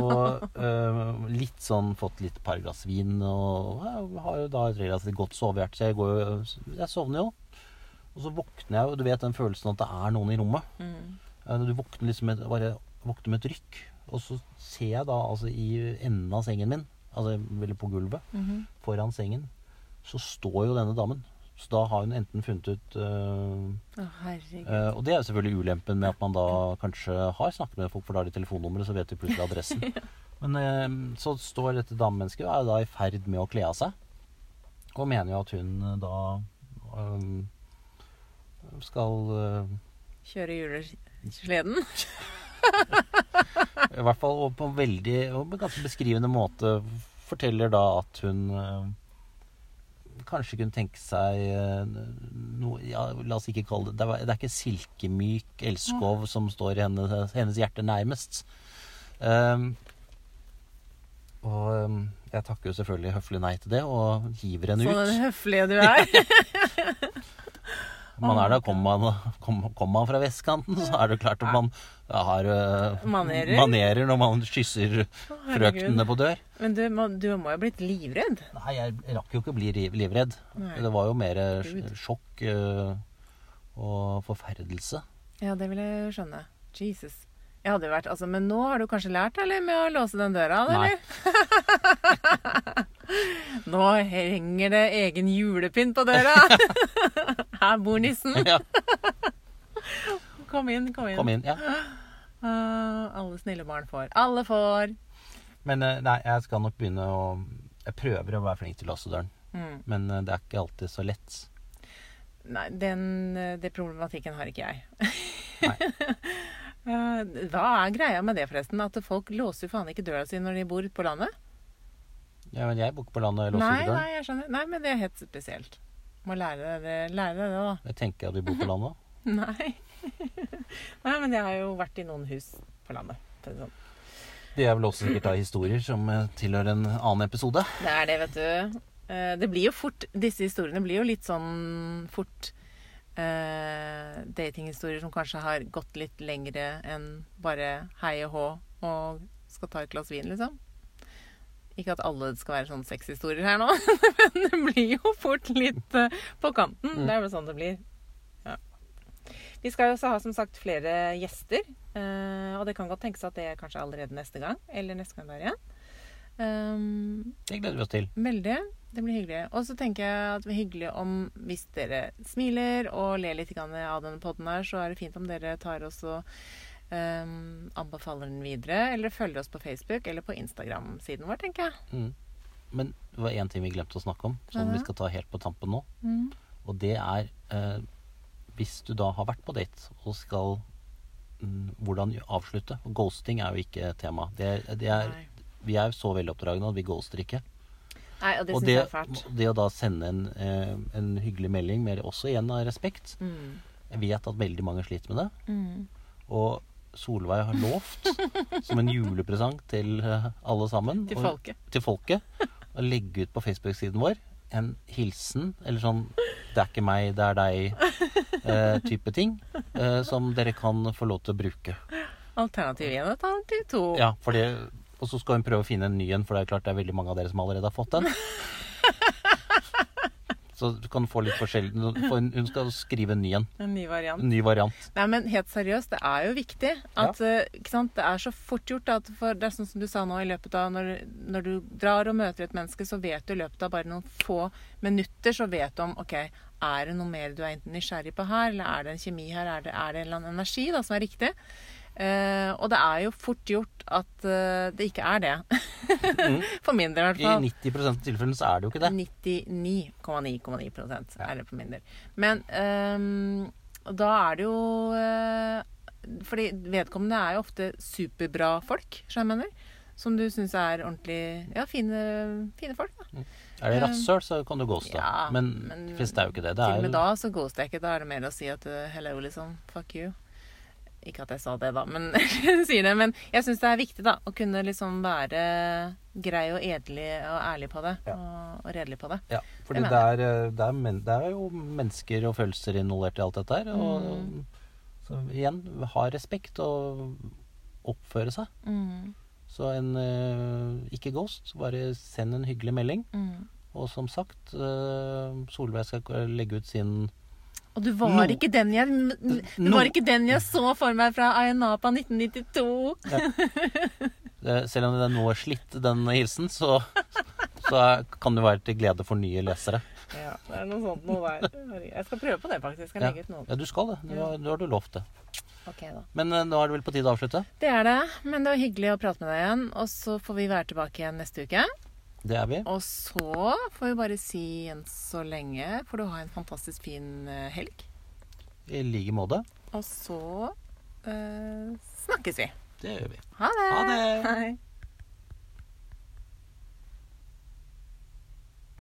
[SPEAKER 2] Og øh, (laughs) litt sånn fått litt par glass vin og jeg har jo da et relativt godt sovehjerte, så jeg går Jeg sovner jo. Og så våkner jeg, og du vet den følelsen at det er noen i rommet.
[SPEAKER 1] Mm.
[SPEAKER 2] Eh, Du våkner liksom med, bare våkner med et rykk. Og så ser jeg da altså i enden av sengen min, altså eller på gulvet,
[SPEAKER 1] Mhm.
[SPEAKER 2] foran sengen, så står jo denne damen. Så da har hun enten funnet ut øh,
[SPEAKER 1] Å, herregud.
[SPEAKER 2] Eh, og det er jo selvfølgelig ulempen med at man da kanskje har snakket med folk, for da har de telefonnummeret, så vet de plutselig adressen. (laughs) Men øh, så står dette damemennesket og er da i ferd med å kle av seg. Og mener jo at hun eh, da skal uh,
[SPEAKER 1] Kjøre julesleden. (laughs)
[SPEAKER 2] I hvert fall og på en veldig og ganske beskrivende måte forteller da at hun uh, kanskje kunne tenke seg uh, noe ja, La oss ikke kalle det Det er, det er ikke silkemyk elskov som står hennes, hennes hjerte nærmest. Um, og um, jeg takker jo selvfølgelig høflig nei til det, og hiver henne
[SPEAKER 1] Sånn
[SPEAKER 2] ut.
[SPEAKER 1] Sånn høflige du er. (laughs) (laughs)
[SPEAKER 2] Man er da, Kommer man, kom, kommer man fra vestkanten, så er det klart at man har uh,
[SPEAKER 1] Manerer.
[SPEAKER 2] manerer når man kysser
[SPEAKER 1] Å,
[SPEAKER 2] frøknene på dør.
[SPEAKER 1] Men du må, du må jo ha blitt livredd.
[SPEAKER 2] Nei, jeg rakk jo ikke å bli livredd.
[SPEAKER 1] Nei.
[SPEAKER 2] Det var jo mer eh,
[SPEAKER 1] Gud.
[SPEAKER 2] sjokk eh, og forferdelse.
[SPEAKER 1] Ja, det vil jeg skjønne. Jesus. Jeg hadde jo vært, altså, Men nå har du kanskje lært eller, med å låse den døra? Eller? Nei. (laughs) Nå henger det egen julepynt på døra! (laughs) Her bor nissen.
[SPEAKER 2] Ja,
[SPEAKER 1] Kom inn, kom inn.
[SPEAKER 2] kom inn. Ja.
[SPEAKER 1] Ah, alle snille barn får. Alle får.
[SPEAKER 2] Men eh, nei, jeg skal nok begynne å Jeg prøver å være flink til å låse døren,
[SPEAKER 1] Mm.
[SPEAKER 2] men eh, det er ikke alltid så lett.
[SPEAKER 1] Nei, den, den det problematikken har ikke jeg.
[SPEAKER 2] Nei. (laughs)
[SPEAKER 1] Eh, Hva er greia med det, forresten? At folk låser jo faen ikke døra si når de bor på landet?
[SPEAKER 2] Ja, men jeg bor ikke på landet eller
[SPEAKER 1] Nei, nei, jeg skjønner. Nei, men det er helt spesielt. Må lære deg det, da.
[SPEAKER 2] Jeg tenker at vi bor på landet. (laughs)
[SPEAKER 1] Nei. (laughs) Nei, men jeg har jo vært i noen hus på landet. Sånn.
[SPEAKER 2] Det er vel også sikkert da historier som eh, tilhører en annen episode.
[SPEAKER 1] Det er det, vet du. Eh, Det blir jo fort Disse historiene blir jo litt sånn fort eh, datinghistorier som kanskje har gått litt lengre enn bare hei og hå og skal ta et glass vin, liksom. Ikke at alle skal være sånne sexhistorier her nå, (laughs) men det blir jo fort litt eh, på kanten.
[SPEAKER 2] Mm.
[SPEAKER 1] Det er vel sånn det blir. Ja. Vi skal jo også ha som sagt flere gjester, eh, og det kan godt tenkes at det er kanskje allerede neste gang, eller neste gang der igjen. Um,
[SPEAKER 2] Det gleder vi oss til.
[SPEAKER 1] Veldig. Det blir hyggelig. Og så tenker jeg at det blir hyggelig om hvis dere smiler og ler litt av denne podden her, så er det fint om dere tar oss og ehm, anbefaler den videre, eller følger oss på Facebook eller på Instagram-siden vår, tenker jeg.
[SPEAKER 2] Mm. Men det var én ting vi glemte å snakke om, som
[SPEAKER 1] Ja.
[SPEAKER 2] vi skal ta helt på tampen nå.
[SPEAKER 1] Mm.
[SPEAKER 2] Og det er eh, hvis du da har vært på date og skal mm, Hvordan avslutte. Ghosting er jo ikke tema. Det, det er, vi er jo så veloppdragne at vi ghoster ikke.
[SPEAKER 1] Nei, og det
[SPEAKER 2] og det,
[SPEAKER 1] jeg er fælt.
[SPEAKER 2] det å da sende en, eh, en hyggelig melding, med, også igjen av respekt
[SPEAKER 1] Mm.
[SPEAKER 2] Jeg vet at veldig mange sliter med det.
[SPEAKER 1] Mm.
[SPEAKER 2] Og Solveig har lovt, (laughs) som en julepresang til eh, alle sammen
[SPEAKER 1] Til
[SPEAKER 2] og-
[SPEAKER 1] folket.
[SPEAKER 2] til folket å legge ut på Facebook-siden vår en hilsen, eller sånn 'Det er ikke meg, det er deg'-type ting, eh, som dere kan få lov til å bruke.
[SPEAKER 1] Alternativ 1 og alternativ 2.
[SPEAKER 2] Ja, for det, Og så skal hun prøve å finne en ny en, for det er klart det er veldig mange av dere som allerede har fått den. Så du kan få litt forskjellig for Hun hun skal skrive en ny en.
[SPEAKER 1] En ny variant.
[SPEAKER 2] En ny variant.
[SPEAKER 1] Nei, men helt seriøst, det er jo viktig at ja. ikke sant? Det er så fort gjort. At for det er sånn som du sa nå i løpet av når, når du drar og møter et menneske, så vet du i løpet av bare noen få minutter så vet du om OK, er det noe mer du er enten nysgjerrig på her, eller er det en kjemi her, er det, er det en eller annen energi da, som er riktig? Eh, og det er jo fort gjort at uh, det ikke er det. (laughs) For min del, i hvert fall.
[SPEAKER 2] I
[SPEAKER 1] fall.
[SPEAKER 2] 90 av tilfellene så er det jo ikke det.
[SPEAKER 1] 99,9,9 er det for min del. Men um, da er det jo uh, Fordi vedkommende er jo ofte superbra folk, som jeg mener. Som du syns er ordentlig Ja, fine, fine folk, da.
[SPEAKER 2] Er det rasshøl, så kan du ghoste.
[SPEAKER 1] Ja,
[SPEAKER 2] men,
[SPEAKER 1] men
[SPEAKER 2] de fleste er jo ikke det. Det
[SPEAKER 1] Til og med
[SPEAKER 2] jo
[SPEAKER 1] da så ghoster jeg ikke. Da er det mer å si at uh, hello, liksom. Fuck you. Ikke at jeg sa det, da, men (laughs) sier det. Men jeg syns det er viktig da, å kunne liksom være grei og edelig og ærlig på det.
[SPEAKER 2] Ja.
[SPEAKER 1] Og, redelig på det.
[SPEAKER 2] Ja, for
[SPEAKER 1] Det
[SPEAKER 2] det eh, det, er det er jo mennesker og følelser involvert i alt dette her. Og
[SPEAKER 1] Mm.
[SPEAKER 2] så igjen, ha respekt og oppføre seg.
[SPEAKER 1] Mm,
[SPEAKER 2] Så en eh, ikke ghost, bare send en hyggelig melding.
[SPEAKER 1] mm.
[SPEAKER 2] Og som sagt, eh, Solveig skal legge ut sin
[SPEAKER 1] Og du var
[SPEAKER 2] No-
[SPEAKER 1] ikke den jeg Du
[SPEAKER 2] No-
[SPEAKER 1] var ikke den jeg så for meg fra Ayanapa 1992.
[SPEAKER 2] eh, Selv om den nå er slitt, den hilsen, så, så kan det være til glede for nye lesere.
[SPEAKER 1] Ja, det er noe sånt noe der. Jeg skal prøve på det, faktisk. Jeg
[SPEAKER 2] Ja,
[SPEAKER 1] ut
[SPEAKER 2] ja du skal det. Nå har, har du lovt det.
[SPEAKER 1] Okay, da.
[SPEAKER 2] Men eh, nå er det vel på tide å avslutte?
[SPEAKER 1] Det er det. Men det var hyggelig å prate med deg igjen. Og så får vi være tilbake igjen neste uke.
[SPEAKER 2] Det er vi.
[SPEAKER 1] Og så får vi bare si enn så lenge får du ha en fantastisk fin eh, helg.
[SPEAKER 2] I like måte.
[SPEAKER 1] Og så eh, snakkes vi.
[SPEAKER 2] Det gjør vi.
[SPEAKER 1] Ha det.
[SPEAKER 2] Ha det.
[SPEAKER 1] Hei.